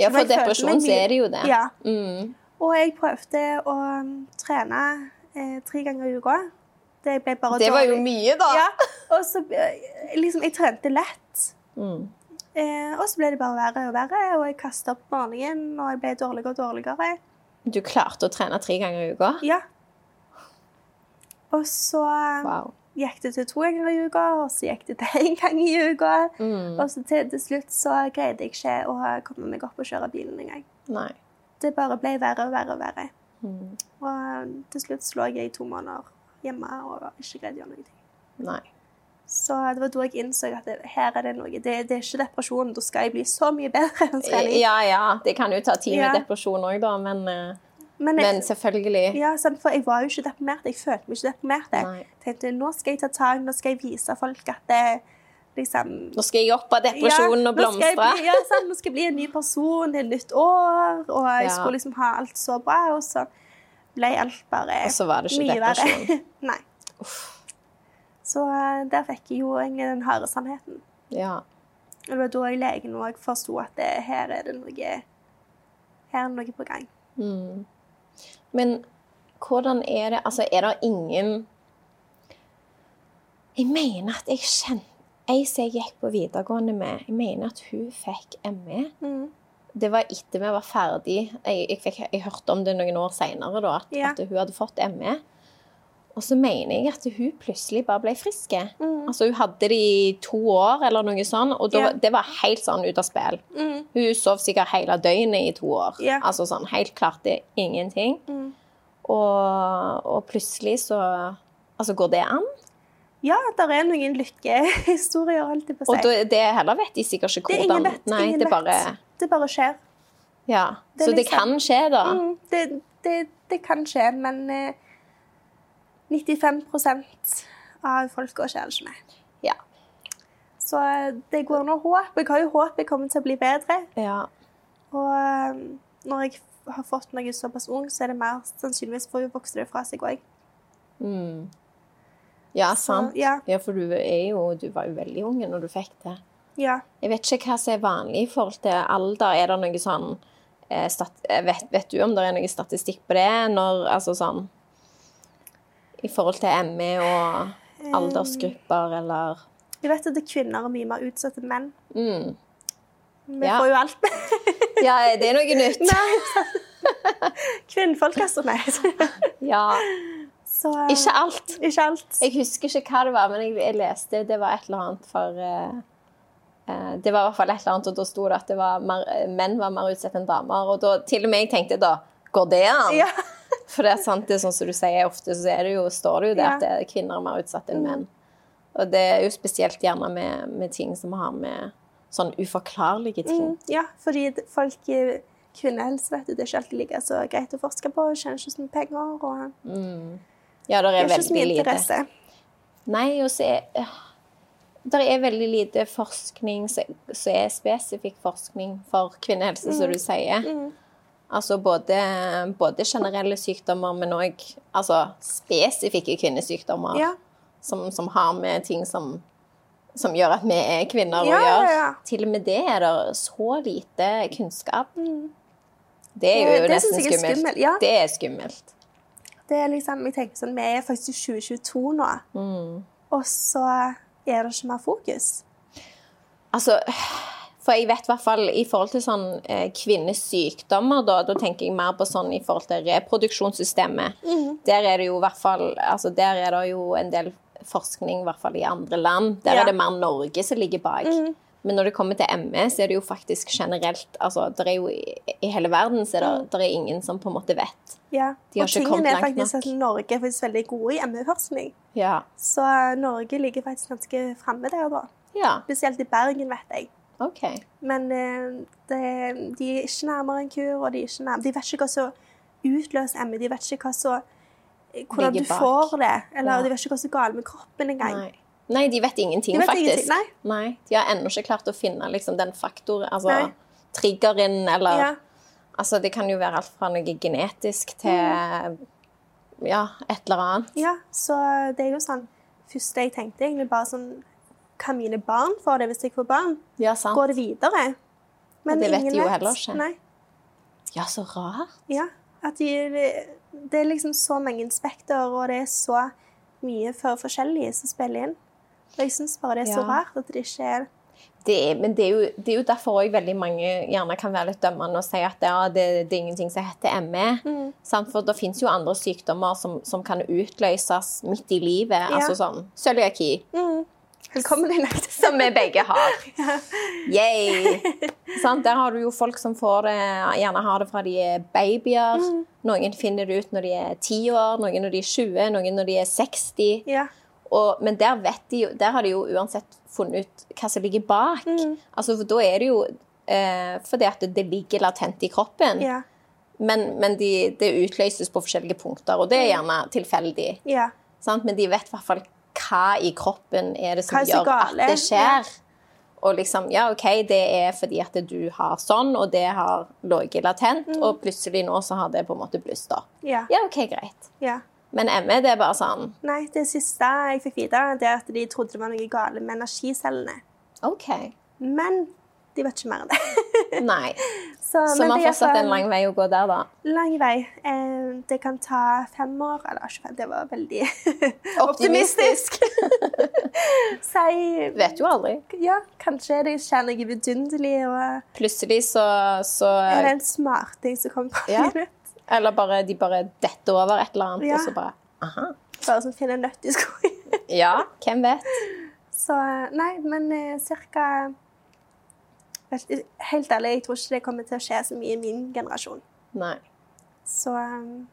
Ja, for depresjon så er det jo det. Ja. Mm. Og jeg prøvde å um, trene eh, tre ganger i uka. Det ble bare Det var jo mye, da. Ja, og så eh, liksom Jeg trente lett. Mm. Eh, og så ble det bare verre og verre, og jeg kasta opp morgenen, og jeg ble dårligere og dårligere. Du klarte å trene tre ganger i uka? Ja. Og så Wow. gikk det til to ganger i uka, og så gikk det til én gang i uka. Mm. Og så til, til slutt så greide jeg ikke å komme meg opp og kjøre bilen engang. Nei. Det bare ble verre og verre og verre. Mm. Og til slutt lå jeg i to måneder hjemme og ikke greide å gjøre noe. Nei. Så det var da jeg innså at det, her er det noe. Det, det er ikke depresjon. Da skal jeg bli så mye bedre. Ja, ja. Det kan jo ta tid med Ja. depresjon òg, da, men, eh, Men, jeg, men selvfølgelig. ja, for jeg var jo ikke deprimert. Jeg følte meg ikke deprimert. Jeg tenkte nå skal jeg ta tak, nå skal jeg vise folk at det liksom Nå skal jeg opp av depresjonen og nå skal blomstre. Bli, ja, sant, nå skal jeg bli en ny person, det er nytt år, og jeg Ja. skulle liksom ha alt så bra, og så ble alt bare Og så var det ikke verre. depresjon. Nei. Så eh, der fikk jeg jo egentlig den harde sannheten. Ja. Og det var da jeg legen òg forsto at det, her er det noe Her er det noe på gang. Mm. Men hvordan er det Altså, er det ingen Jeg mener at jeg kjente Ei som jeg gikk på videregående med, jeg mener at hun fikk ME. Mm. Det var etter vi var ferdig. Jeg, jeg, fikk, jeg hørte om det noen år seinere, at, Ja. at hun hadde fått ME. Og så mener jeg at hun plutselig bare ble frisk. Mm. Altså, hun hadde det i to år, eller noe sånt, og da, Ja. det var helt sånn ut av spill. Mm. Hun sov sikkert hele døgnet i to år. Ja. Altså sånn, helt klart det ingenting. Mm. Og, og plutselig så Altså, går det an? Ja, det er noen lykkehistorier, holdt jeg på å Og si. da, det heller vet de sikkert ikke Det hvordan ingen vet. Nei, det bare Det bare skjer. Ja. Det Så Så det liksom- kan skje, da. Mm, det, det, det kan skje, men eh, 95% av folka skjer ikke med. Ja. Så eh, det går nå håp. Jeg har jo håp jeg kommer til å bli bedre. ja. Og eh, når jeg har fått noe såpass ung, så er det mer sannsynligvis for å vokse det fra seg òg. Mm. Ja, sant. ja. Ja, for du jo Du var jo veldig ung når du fikk det. Ja. Jeg vet ikke hva som er vanlig i forhold til alder. Er det noe sånn eh, stat eh, vet, vet du om det er noe statistikk på det? Når, altså sånn I forhold til ME og aldersgrupper, eller Jeg vet at er kvinner er mye mer utsatt enn menn. mm. Vi Ja. får jo alt. Ja, det er noe nytt. Kvinnfolk, altså. Nei. Ja. Så, eh, Ikke alt. Ikke alt. Jeg husker ikke hva det var, men jeg, jeg leste det var et eller annet for uh, Det var i hvert fall et eller annet, og da sto det at det var mer, menn var mer utsatt enn damer. Og da, til og med jeg tenkte da Går det an? Ja. For det er sant, det er sånn som du sier, ofte så det jo, står det jo det Ja. at det er kvinner er mer utsatt enn menn. Og det er jo spesielt gjerne med, med ting som har med sånn uforklarlige ting. Mm, ja, fordi folk i kvinnehelse vet du, det er ikke alltid like så greit å forske på. Tjener ikke så mye penger. og Ja, det det er er ikke så mye lite. interesse. Nei, og så er det er veldig lite forskning som er spesifikk forskning for kvinnehelse, som du sier. Mm. Altså både, både generelle sykdommer, men òg altså, spesifikke kvinnesykdommer. Ja. Som, som har med ting som, som gjør at vi er kvinner Ja, å gjøre. ja. Til og med det er det så lite kunnskap. Det er jo Det- nesten er skummelt. skummelt, ja. Det er skummelt. Det er liksom, jeg tenker sånn, Vi er faktisk i 2022 nå, Mm. og så er det ikke mer fokus. Altså, for jeg vet i hvert fall i forhold til sånn eh, kvinnesykdommer, da, da tenker jeg mer på sånn i forhold til reproduksjonssystemet. Der er det jo i hvert fall Altså, der er det jo en del forskning, i hvert fall i andre land. Der Ja. er det mer Norge som ligger bak. Men når det kommer til ME, så er det jo faktisk generelt Altså, det er jo i, i hele verden så er det, der er ingen som på en måte vet. Ja. Og tingen er faktisk at Norge er faktisk veldig gode i ME-forskning. Ja. Så Norge ligger faktisk ganske framme der, da. Ja, Spesielt i Bergen, vet jeg. OK. Men eh, det, de er ikke nærmere en kur, og de, er nærmere, de vet ikke hva som utløser ME. De vet ikke hva som hvordan du får det, eller Ja. de vet ikke hva som er galt med kroppen engang. Nei. Nei, de vet ingenting, De vet faktisk. ingenting, nei. De har ennå ikke klart å finne liksom, den faktoren, altså Nei. triggeren, eller Ja. Altså, det kan jo være alt fra noe genetisk til ja, et eller annet. Ja, så det er jo sånn Første jeg tenkte, egentlig bare sånn Kan mine barn få det hvis jeg får barn? Ja, sant. Går det videre? Men det vet de jo heller ikke. Nei. Ja, så rart. Ja. At de, det er liksom så mange spekter, og det er så mye for forskjellige som spiller inn. Og jeg syns bare det er så Ja. rart at det ikke er Det er, men det er, jo, det er jo derfor òg veldig mange gjerne kan være litt dømmende og si at ja, det, det er ingenting som heter ME. Mm. For det finnes jo andre sykdommer som, som kan utløses midt i livet. Altså sånn cøliaki, mm. Velkommen inn. som vi begge har. Yay! Sant? Der har du jo folk som får det, gjerne har det fra de er babyer. Mm. Noen finner det ut når de er 10 år, noen når de er 20, noen når de er 60. Ja. Og, men der, vet de, jo- der har de jo uansett funnet ut hva som ligger bak. Mm. Altså, for da er det jo eh, fordi at det, ligger latent i kroppen. Ja. Men, men de, det utløses på forskjellige punkter, og det er gjerne tilfeldig. ja. Sant? Men de vet i hvert fall hva i kroppen er det som er gjør gjør at det skjer. Og liksom, ja, OK, det er fordi at du har sånn, og det har ligget latent, Mm. og plutselig nå så har det på en måte blusset opp. Ja. Ja, OK, greit. ja. Men ME, det er bare sånn Nei, det siste jeg fikk vite, det er at de trodde det var noe galt med energicellene. OK. Men de vet ikke mer enn det. Nei. Så, Så vi har fortsatt en lang vei å gå der, da. lang vei. Eh, det kan ta fem år Eller ikke fem, det var veldig Optimistisk. Si Vet jo aldri. Ja, kanskje det skjer noe vidunderlig, og Plutselig så, så er det en smarting som kommer på Ja. Eller bare, de bare detter over et eller annet, Ja. og så bare Aha. Bare som finner en nøtt i skogen. Ja, hvem vet? Så nei, men eh, cirka Helt ærlig, jeg tror ikke det kommer til å skje så mye i min generasjon. Nei. Så um,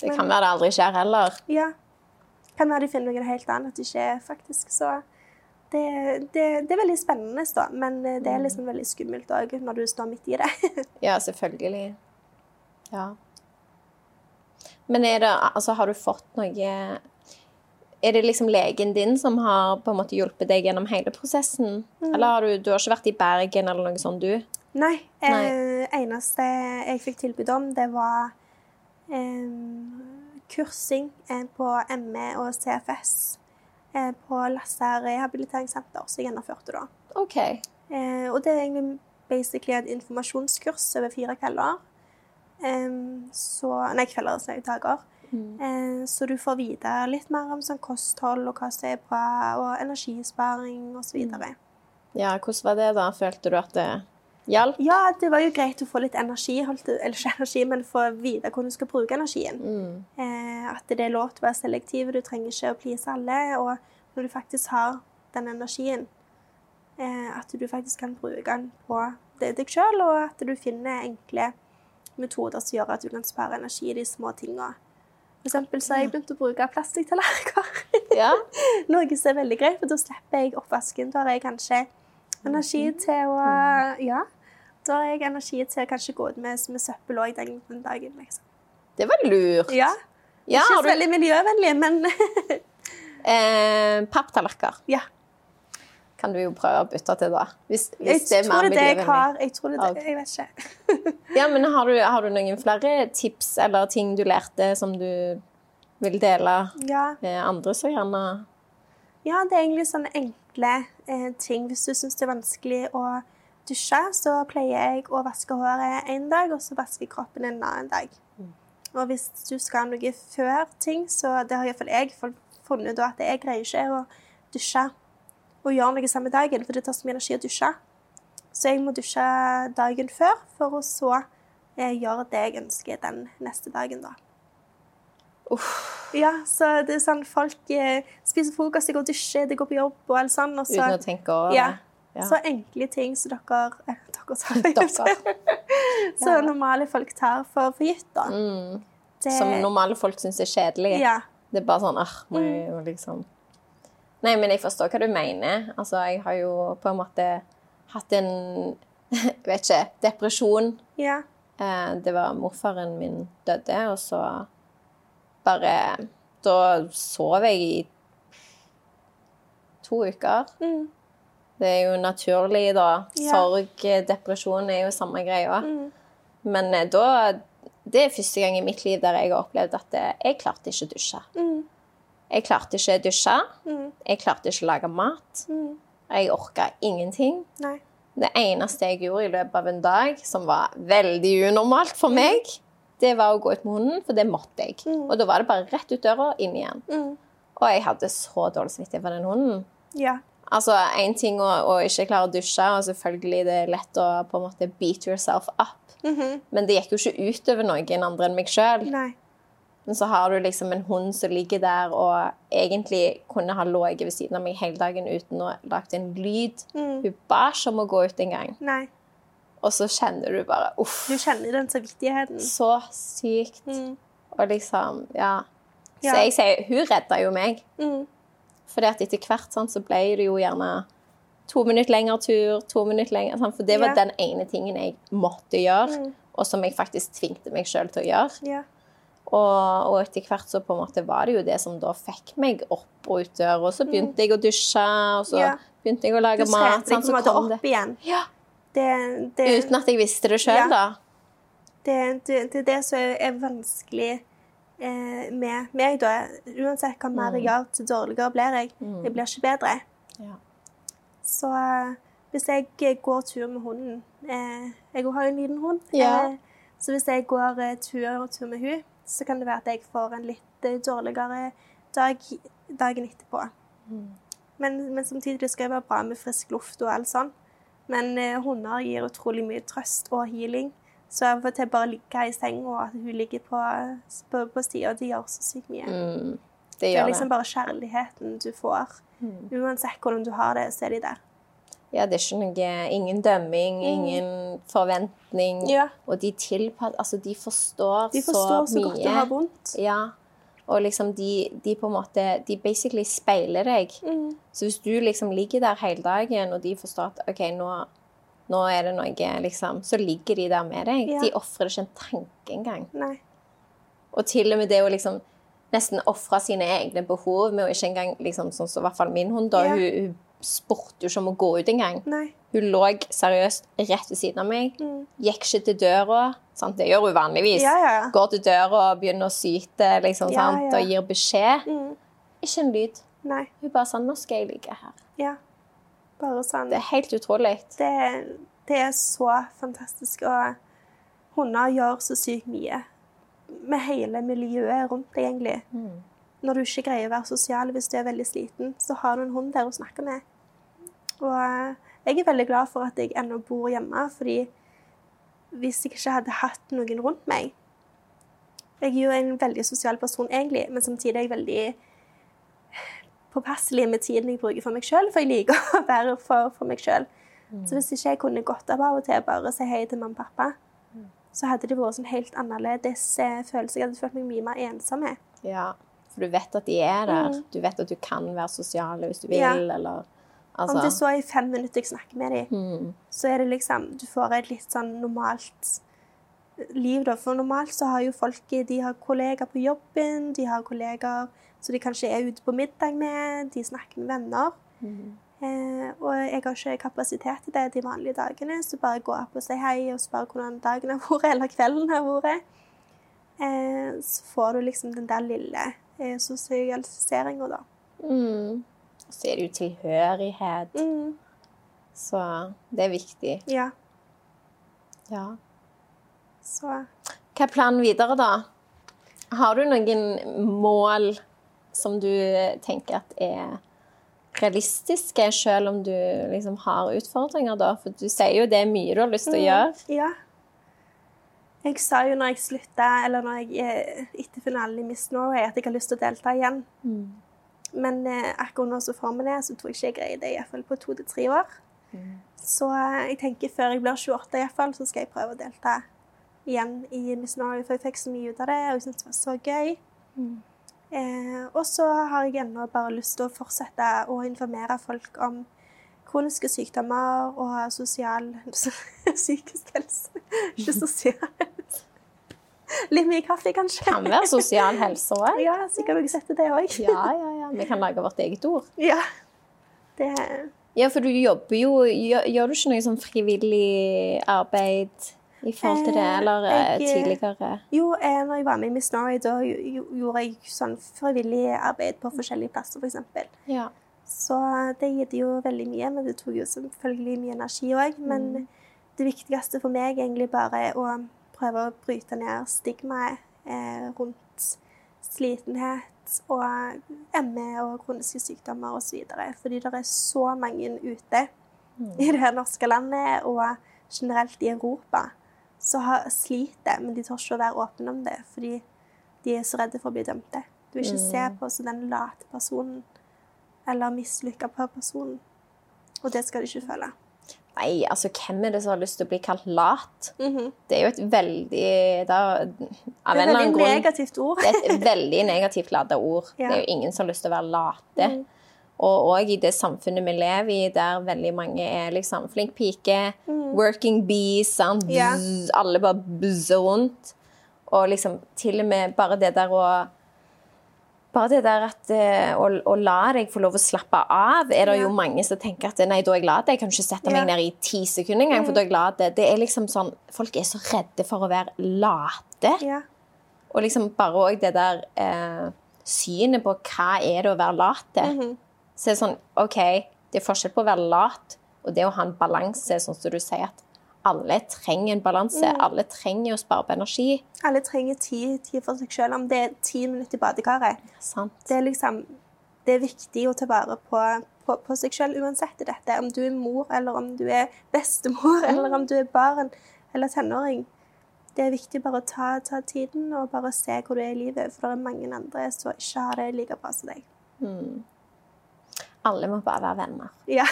Det Men- kan være det aldri skjer heller. ja. Kan være de finner noe helt annet at det ikke er faktisk. Så det, det, det er veldig spennende, da. Men eh, det er liksom veldig skummelt òg når du står midt i det. Ja, selvfølgelig. Ja. Men er det Altså, har du fått noe Er det liksom legen din som har på en måte hjulpet deg gjennom hele prosessen? Eller har du, du har ikke vært i Bergen eller noe sånt, du? Nei. Nei. Eh, eneste jeg fikk tilbud om, det var eh, kursing eh, på ME og CFS eh, på Lassa rehabiliteringssenter, som jeg gjennomførte da. OK. Eh, og det er egentlig basically et informasjonskurs over fire kvelder. Så, nei, kvelder, er det dager. Eh, så du får vite litt mer om sånn kosthold og hva som er bra, og energisparing osv. videre. Ja, hvordan var det da? Følte du at det hjalp? Ja, det var jo greit å få litt energi, eller ikke energi, men få vite hvordan du skal bruke energien. Mm. Eh, at det er lov til å være selektiv, du trenger ikke å please alle. Og når du faktisk har den energien, eh, at du faktisk kan bruke den på deg sjøl, og at du finner enkle metoder som gjør at du kan spare energi i de små tinga. For eksempel så har jeg begynt å bruke plastikktallerkener. Ja. Noe som er veldig greit, for da slipper jeg oppvasken. Da har jeg kanskje energi til å Ja. Da har jeg energi til å kanskje gå ut med, med søppel òg den, den dagen. liksom. Det var lurt. Ja. Ja, Ikke så du veldig miljøvennlig, men eh, papptallerkener? ja. Kan du jo prøve å bytte til, da. Hvis, Jeg hvis er tror det det jeg har. Jeg tror det er det. Ok. Jeg vet ikke. Ja, men har du, har du noen flere tips eller ting du lærte som du vil dele Ja. med andre så gjerne Ja, det er egentlig sånne enkle eh, ting. Hvis du syns det er vanskelig å dusje, så pleier jeg å vaske håret en dag, og så vaske kroppen en annen dag. Og hvis du skal ha noe før ting, så det har iallfall jeg funnet ut at jeg greier ikke å dusje og gjøre noe samme dagen, for det tar så mye energi å dusje. Så jeg må dusje dagen før, for å så eh, gjøre det jeg ønsker den neste dagen, da. Ja, så det er sånn folk eh, spiser frokost, de går og dusjer, de går på jobb og alt sånn. Og så, uten å tenke over ja? Ja. så enkle ting som dere eh, Dere sa. Dere. Så normale folk tar for, for gitt, da. Mm. Det, Som normale folk syns er kjedelig. Ja. Det er bare sånn ah, må jeg Mm. liksom Nei, men jeg forstår hva du mener. Altså, jeg har jo på en måte hatt en jeg vet ikke depresjon. ja. Eh, det var morfaren min døde, og så bare Da sov jeg i to uker. Mm. Det er jo naturlig, da. Ja. Sorg, depresjon er jo samme greia. Mm. Men eh, da Det er første gang i mitt liv der jeg har opplevd at eh, jeg klarte ikke å dusje. Mm. Jeg klarte ikke å dusje. Mm. Jeg klarte ikke å lage mat. Mm. Jeg orka ingenting. Nei. Det eneste jeg gjorde i løpet av en dag, som var veldig unormalt for meg, det var å gå ut med hunden, for det måtte jeg. Mm. Og da var det bare rett ut døra og inn igjen. Mm. Og jeg hadde så dårlig samvittighet for den hunden. Ja. Altså, Én ting å, å ikke klare å dusje, og selvfølgelig det er lett å på en måte beat yourself up. -hmm. Men det gikk jo ikke utover noen andre enn meg sjøl. Men så har du liksom en hund som ligger der og egentlig kunne ha ligget ved siden av meg hele dagen uten å lage en lyd. Mm. Hun ba ikke om å gå ut engang. Og så kjenner du bare uff, Du kjenner den samvittigheten. så sykt. Mm. Og liksom, ja. Så jeg sier hun redda jo meg. Mm. For etter hvert sånn, så ble det jo gjerne to minutter lengre tur, to minutter lenger. Sånn, for det var Ja. den ene tingen jeg måtte gjøre, Mm. og som jeg faktisk tvingte meg sjøl til å gjøre. Ja. Og, og etter hvert så på en måte var det jo det som da fikk meg opp og ut døra. Og så begynte jeg å dusje, og så Mm. Ja. begynte jeg å lage trente mat. Du Sånn, så kom det. opp igjen. Ja, Det, det, uten at jeg visste det sjøl, Ja. da. det, det, det er det som er, er vanskelig eh, med meg, da. Uansett hva mer jeg gjør, til dårligere blir jeg. Jeg blir ikke bedre. Ja. Så eh, hvis jeg eh, går tur med hunden eh, Jeg har jo en liten hund. Ja. Eh, så hvis jeg går eh, tur, tur med hun, så kan det være at jeg får en litt eh, dårligere dag dagen etterpå. Men, men samtidig skal det være bra med frisk luft og alt sånn. Men eh, hunder gir utrolig mye trøst og healing. Så av og til bare ligge i senga, og at hun ligger på, på, på sida, det gjør så sykt mye. Mm, det Det er liksom det. bare kjærligheten du får. Uansett hvordan du har det, så er de der. Ja, det er ikke noe Ingen dømming, ingen forventning. Mm. Ja. Og de tilpasser Altså, de forstår, De forstår så, så godt det har vondt. Ja. Og liksom de, de på en måte De basically speiler deg. Mm. Så hvis du liksom ligger der hele dagen, og de forstår at OK, nå, nå er det noe, liksom, så ligger de der med deg. Ja. De ofrer ikke en tanke engang. Nei. Og til og med det å liksom nesten ofre sine egne behov med å ikke engang liksom, Sånn som i hvert fall min hund, da. Ja. Hun, hun spurte jo ikke om å gå ut engang. Hun lå seriøst rett ved siden av meg. Mm. Gikk ikke til døra. Sant? Det gjør hun vanligvis. Ja, ja. Går til døra og begynner å syte liksom, Ja, og gir beskjed. Mm. Ikke en lyd. Nei. Hun bare sånn 'Nå skal jeg ligge her'. Ja. Bare sånn. Det er helt utrolig. Det, det er så fantastisk. Og hunder gjør så sykt mye med hele miljøet rundt deg, egentlig. Når du ikke greier å være sosial hvis du er veldig sliten, så har du en hund der å snakke med. Og eh, jeg er veldig glad for at jeg ennå bor hjemme, fordi hvis jeg ikke hadde hatt noen rundt meg Jeg er jo en veldig sosial person, egentlig, men samtidig er jeg veldig påpasselig med tiden jeg bruker for meg sjøl, for jeg liker å være for, for meg sjøl. Så hvis ikke jeg kunne gått av av og til bare si hei til mamma og pappa, så hadde det vært sånn helt annerledes eh, følelse. Jeg hadde følt meg mye mer ensom. med. Ja. For du vet at de er der. Du vet at du kan være sosial hvis du vil, Mm. Ja. eller Om det Altså så er i fem minutter jeg snakker med dem, mm, så er det liksom Du får et litt sånn normalt liv, da. For normalt så har jo folk De har kollegaer på jobben, de har kollegaer så de kanskje er ute på middag med, de snakker med venner. mm. Eh, og jeg har ikke kapasitet til det de vanlige dagene, så bare gå opp og si hei og spør hvordan dagen har vært, eller kvelden har vært. Eh, så får du liksom den der lille eh, sosialiseringa, da. Mm. Og så er det jo tilhørighet. Mm. Så det er viktig. Ja. Ja. Så Hva er planen videre, da? Har du noen mål som du tenker at er realistiske, selv om du liksom har utfordringer, da? For du sier jo det er mye du har lyst til å gjøre. Ja. Jeg sa jo når jeg slutta, eller når jeg eh, etter finalen i Miss Norway, at jeg har lyst til å delta igjen. Men eh, akkurat nå så får vi det, så tror jeg ikke jeg greier det iallfall på to til tre år. Så eh, jeg tenker før jeg blir 28 iallfall, så skal jeg prøve å delta igjen i Miss Norway, for jeg fikk så mye ut av det, og jeg syntes det var så gøy. Eh, og så har jeg ennå bare lyst til å fortsette å informere folk om kroniske sykdommer og sosial psykisk helse. Ikke sosial helse. Litt mye kaffe, kanskje. Kan være sosial helse òg. Ja, sikkert dere setter det òg. Ja, ja, ja. Vi kan lage vårt eget ord. Ja. Det Ja, for du jobber jo Gjør, gjør du ikke noe sånn frivillig arbeid i forhold til det, Eh, eller eh, jeg- tidligere? Jo, eh, når jeg var med i Miss Norway, da gjo- gjo- gjorde jeg sånn frivillig arbeid på forskjellige plasser, f.eks. Ja. Så det gitt jo veldig mye, men det tok jo selvfølgelig mye energi òg. Men det viktigste for meg egentlig bare å prøve å bryte ned stigmaet eh, rundt slitenhet og ME og kroniske sykdommer osv. Fordi det er så mange ute i det norske landet og generelt i Europa som har sliter, men de tør ikke å være åpne om det fordi de er så redde for å bli dømte. Du vil ikke se på som den late personen eller mislykka på personen. Og det skal de ikke føle. Nei, altså, hvem er det som har lyst til å bli kalt lat? Mhm. Det er jo et veldig da, Av Det en er eller et annen veldig grunn negativt ord. Det er et veldig negativt lada ord. Ja. Det er jo ingen som har lyst til å være late. Og òg i det samfunnet vi lever i, der veldig mange er liksom flink pike, working bees, sant? Mm. Ja. Alle bare buzzer rundt. Og liksom til og med bare det der å bare det der at eh, å, å la deg få lov å slappe av, er det Ja. jo mange som tenker at nei, da er jeg lat. Jeg kan ikke sette meg Ja. Mm. ned i ti sekunder engang, for da er jeg lat. Det er liksom sånn Folk er så redde for å være late. Ja. Og liksom bare òg det der eh, synet på hva er det å være late. -hmm. Så det er sånn OK, det er forskjell på å være lat og det å ha en balanse, sånn som du sier at alle trenger en balanse. Mm. Alle trenger å spare på energi. Alle trenger tid, tid for seg sjøl, om det er ti minutter i badekaret. Sant? Det er liksom Det er viktig å ta vare på, på, på seg sjøl uansett i dette. Om du er mor, eller om du er bestemor, eller om du er barn eller tenåring. Det er viktig bare å ta, ta tiden og bare se hvor du er i livet, for det er mange andre som ikke har det like bra som deg. Alle må bare være venner. Ja.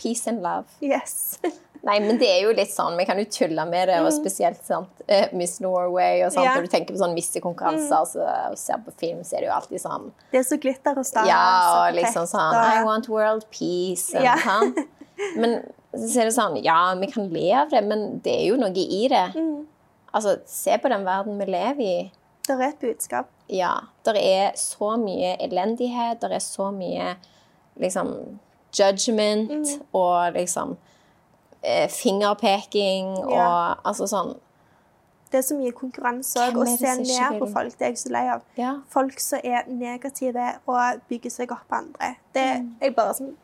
Peace and love. Yes. Nei, men det er jo litt sånn, Vi kan jo tulle med det, og spesielt sant, eh, Miss Norway. og sånt, Mm. Ja. Mm. Når du tenker på sånn missekonkurranser mm. og ser på film, så er det jo alltid sånn Det er så glitter og stas. Ja, og og liksom sånn og- I want world peace. og Ja. sånn. Men så er det sånn Ja, vi kan le av det, men det er jo noe i det. Mm. Altså, se på den verden vi lever i. Det er et budskap. Ja, det er så mye elendighet, det er så mye liksom judgment Mm. og liksom fingerpeking og Ja. altså sånn Det er så mye konkurranse òg. Å er se ned på folk, det er jeg så lei av. Ja. Folk som er negative og bygger seg opp på andre. Det er Mm. er bare sånn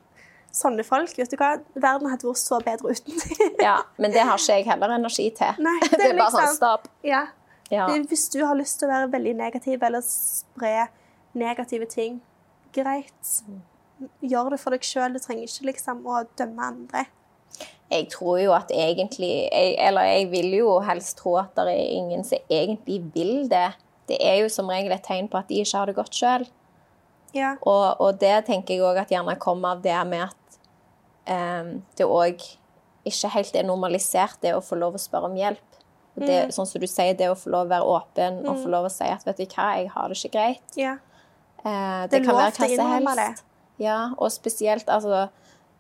Sånne folk, vet du hva? Verden hadde vært så bedre uten dem. ja. Men det har ikke jeg heller energi til. Nei, det, er bare sånn liksom- stopp. Ja. Ja. Det- Hvis du har lyst til å være veldig negativ eller spre negative ting, greit. Gjør det for deg sjøl. Du trenger ikke liksom å dømme andre. Jeg tror jo at egentlig jeg, Eller jeg vil jo helst tro at det er ingen som egentlig vil det. Det er jo som regel et tegn på at de ikke har det godt sjøl. Ja. Og, og det tenker jeg òg at gjerne kommer av det med at um, det òg ikke helt er normalisert, det å få lov å spørre om hjelp. Det, mm. Sånn som du sier, det å få lov å være åpen og få lov å si at vet du hva, jeg har det ikke greit. ja. Uh, det, Det kan være hva som helst. helst. Ja, og spesielt altså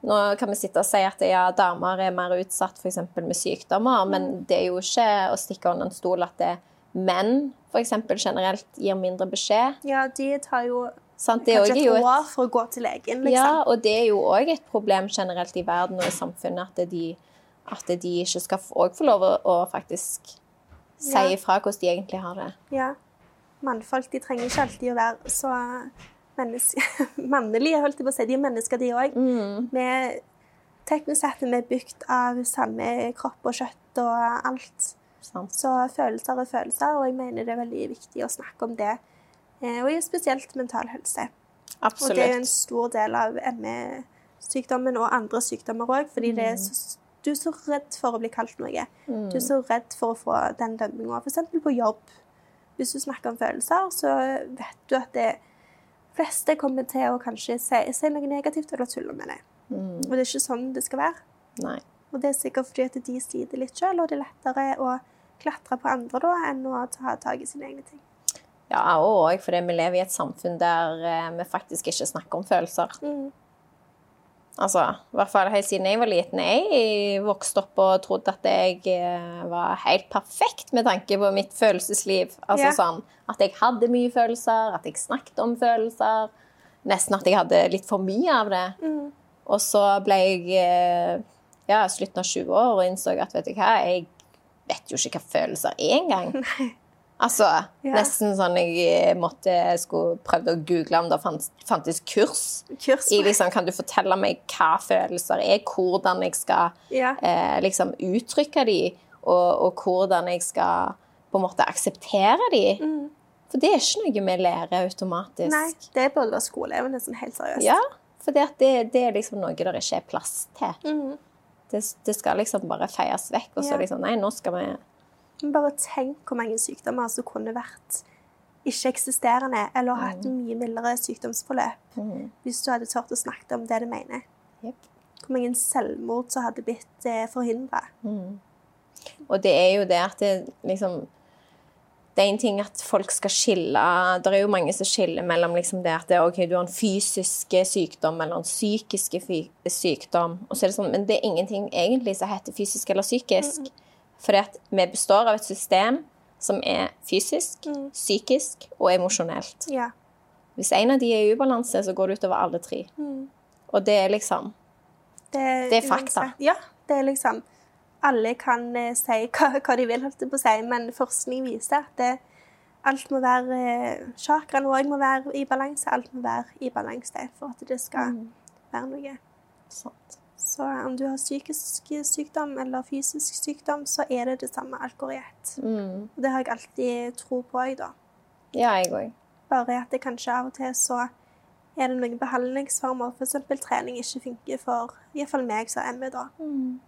Nå kan vi sitte og si at ja, damer er mer utsatt f.eks. med sykdommer, men Mm. det er jo ikke å stikke under en stol at det menn f.eks. generelt gir mindre beskjed. Ja, de tar jo Sant? Det er Kanskje et år for å gå til legen, liksom. Ja, og det er jo òg et problem generelt i verden og i samfunnet at de, at de ikke skal få- få lov å, faktisk si ifra hvordan de egentlig har det. Ja. Mannfolk de trenger ikke alltid å være så menneske... mannlige, holdt jeg på å si. De er mennesker, de òg. Mm. Vi Teknisk sett er vi bygd av samme kropp og kjøtt og alt. Sånn. Så følelser er følelser, og jeg mener det er veldig viktig å snakke om det. Eh, Og spesielt mental helse. Og det er jo en stor del av ME-sykdommen og andre sykdommer òg, fordi det er så, du er så redd for å bli kalt noe. Mm. Du er så redd for å få den dømminga. F.eks. på jobb. Hvis du snakker om følelser, så vet du at de fleste kommer til å kanskje si, si noe negativt eller tulle med det. Mm. Og det er ikke sånn det skal være. Nei. Og det er sikkert fordi at de sliter litt sjøl, og det er lettere å klatre på andre da, enn å ta tak i sine egne ting. Ja, og òg fordi vi lever i et samfunn der eh, vi faktisk ikke snakker om følelser. Mm. Altså, i hvert fall helt siden jeg var liten. Jeg vokste opp og trodde at jeg eh, var helt perfekt med tanke på mitt følelsesliv. Altså yeah. sånn at jeg hadde mye følelser, at jeg snakket om følelser. Nesten at jeg hadde litt for mye av det. Mm. Og så ble jeg eh, ja, slutten av 20 år og innså at vet du hva, jeg vet jo ikke hva følelser er engang. Altså, Ja. nesten sånn jeg eh, måtte skulle prøvd å google om det fantes, fantes kurs Kurs. i liksom, Kan du fortelle meg hva følelser er, hvordan jeg skal Ja. eh, liksom uttrykke de, og, og hvordan jeg skal på en måte akseptere de. Mm. For det er ikke noe vi lærer automatisk. Nei, det burde være skoleelevene sånn helt seriøst. Ja, for det, det, det er liksom noe der ikke er plass til. Mm. Det, det skal liksom bare feies vekk, og så Ja. liksom Nei, nå skal vi bare tenk hvor mange sykdommer som kunne vært ikke-eksisterende, eller hatt mye mildere sykdomsforløp mm, hvis du hadde turt å snakke om det du mener. Yep. Hvor mange selvmord som hadde blitt eh, forhindra. mm. Og det er jo det at det liksom Det er en ting at folk skal skille Det er jo mange som skiller mellom liksom det at det, ok, du har en fysisk sykdom eller en psykisk sykdom. Og så er det sånn, men det er ingenting egentlig som heter fysisk eller psykisk. Fordi at vi består av et system som er fysisk, Mm. psykisk og emosjonelt. Ja. Hvis en av de er i ubalanse, så går det utover alle tre. Mm. Og det er liksom Det, Det er fakta. Ja, det er liksom Alle kan eh, si hva, hva de vil, holdt jeg på å si, men forskning viser at det, alt må være eh, òg må være i balanse. Alt må være i balanse for at det skal Mm. være noe. sant. Så om du har psykisk sykdom eller fysisk sykdom, så er det det samme. Alt i ett. Mm. Det har jeg alltid tro på òg, da. Ja, jeg òg. Bare at det kanskje av og til så er det noen behandlingsformer, f.eks. trening, ikke funker for iallfall meg som er ME, da. Mm.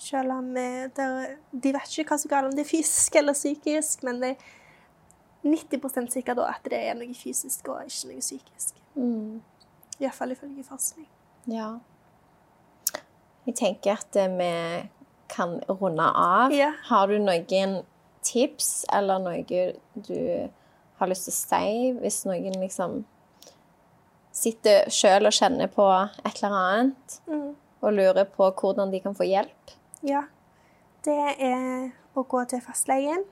Selv om eh, det, de vet ikke hva som er galt, om det er fysisk eller psykisk, men det er 90% sikkert da at det er noe fysisk og ikke noe psykisk. Mm. Iallfall ifølge forskning. Ja. Jeg tenker at eh, vi kan runde av. Ja. Har du noen tips eller noe du har lyst til å si hvis noen liksom sitter sjøl og kjenner på et eller annet Mm. og lurer på hvordan de kan få hjelp? Ja. Det er å gå til fastlegen.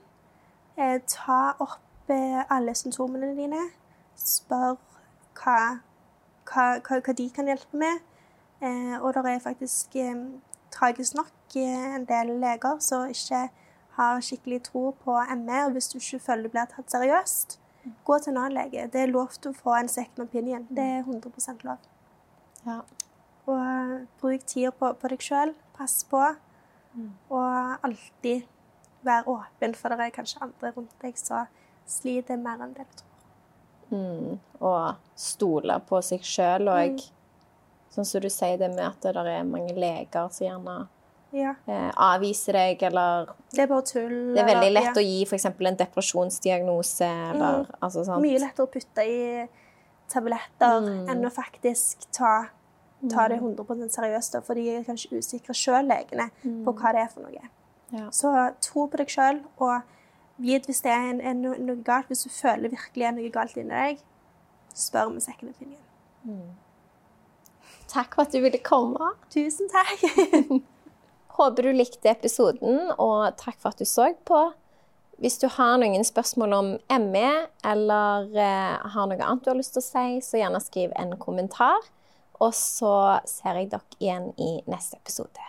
Eh, ta opp eh, alle symptomene dine. Spør hva, hva, hva, hva de kan hjelpe med. Eh, og det er faktisk eh, tragisk nok eh, en del leger som ikke har skikkelig tro på ME. Og hvis du ikke føler du blir tatt seriøst, gå til en annen lege. Det er lov til å få en second opinion. Det er 100 lov. Ja. Og bruk tida på, på deg sjøl. Pass på. Og alltid være åpen, for det er kanskje andre rundt deg som sliter mer enn det du tror. Mm. Og stole på seg sjøl og Sånn som du sier det med at det er mange leger som gjerne Ja. eh, avviser deg, eller Det er bare tull. Det er veldig eller- lett å gi f.eks. en depresjonsdiagnose, eller altså sånt. Mye lettere å putte i tabletter Mm. enn å faktisk ta, ta det 100 seriøst. For de er kanskje usikre sjøl, legene, på hva det er for noe. Ja. Så tro på deg sjøl, og vit hvis det er en, en, noe galt. Hvis du føler virkelig er noe galt inni deg, spør med second opinion. Takk for at du ville komme. Tusen takk. Håper du likte episoden, og takk for at du så på. hvis du har noen spørsmål om ME, eller eh, har noe annet du har lyst til å si, så gjerne skriv en kommentar. Og så ser jeg dere igjen i neste episode.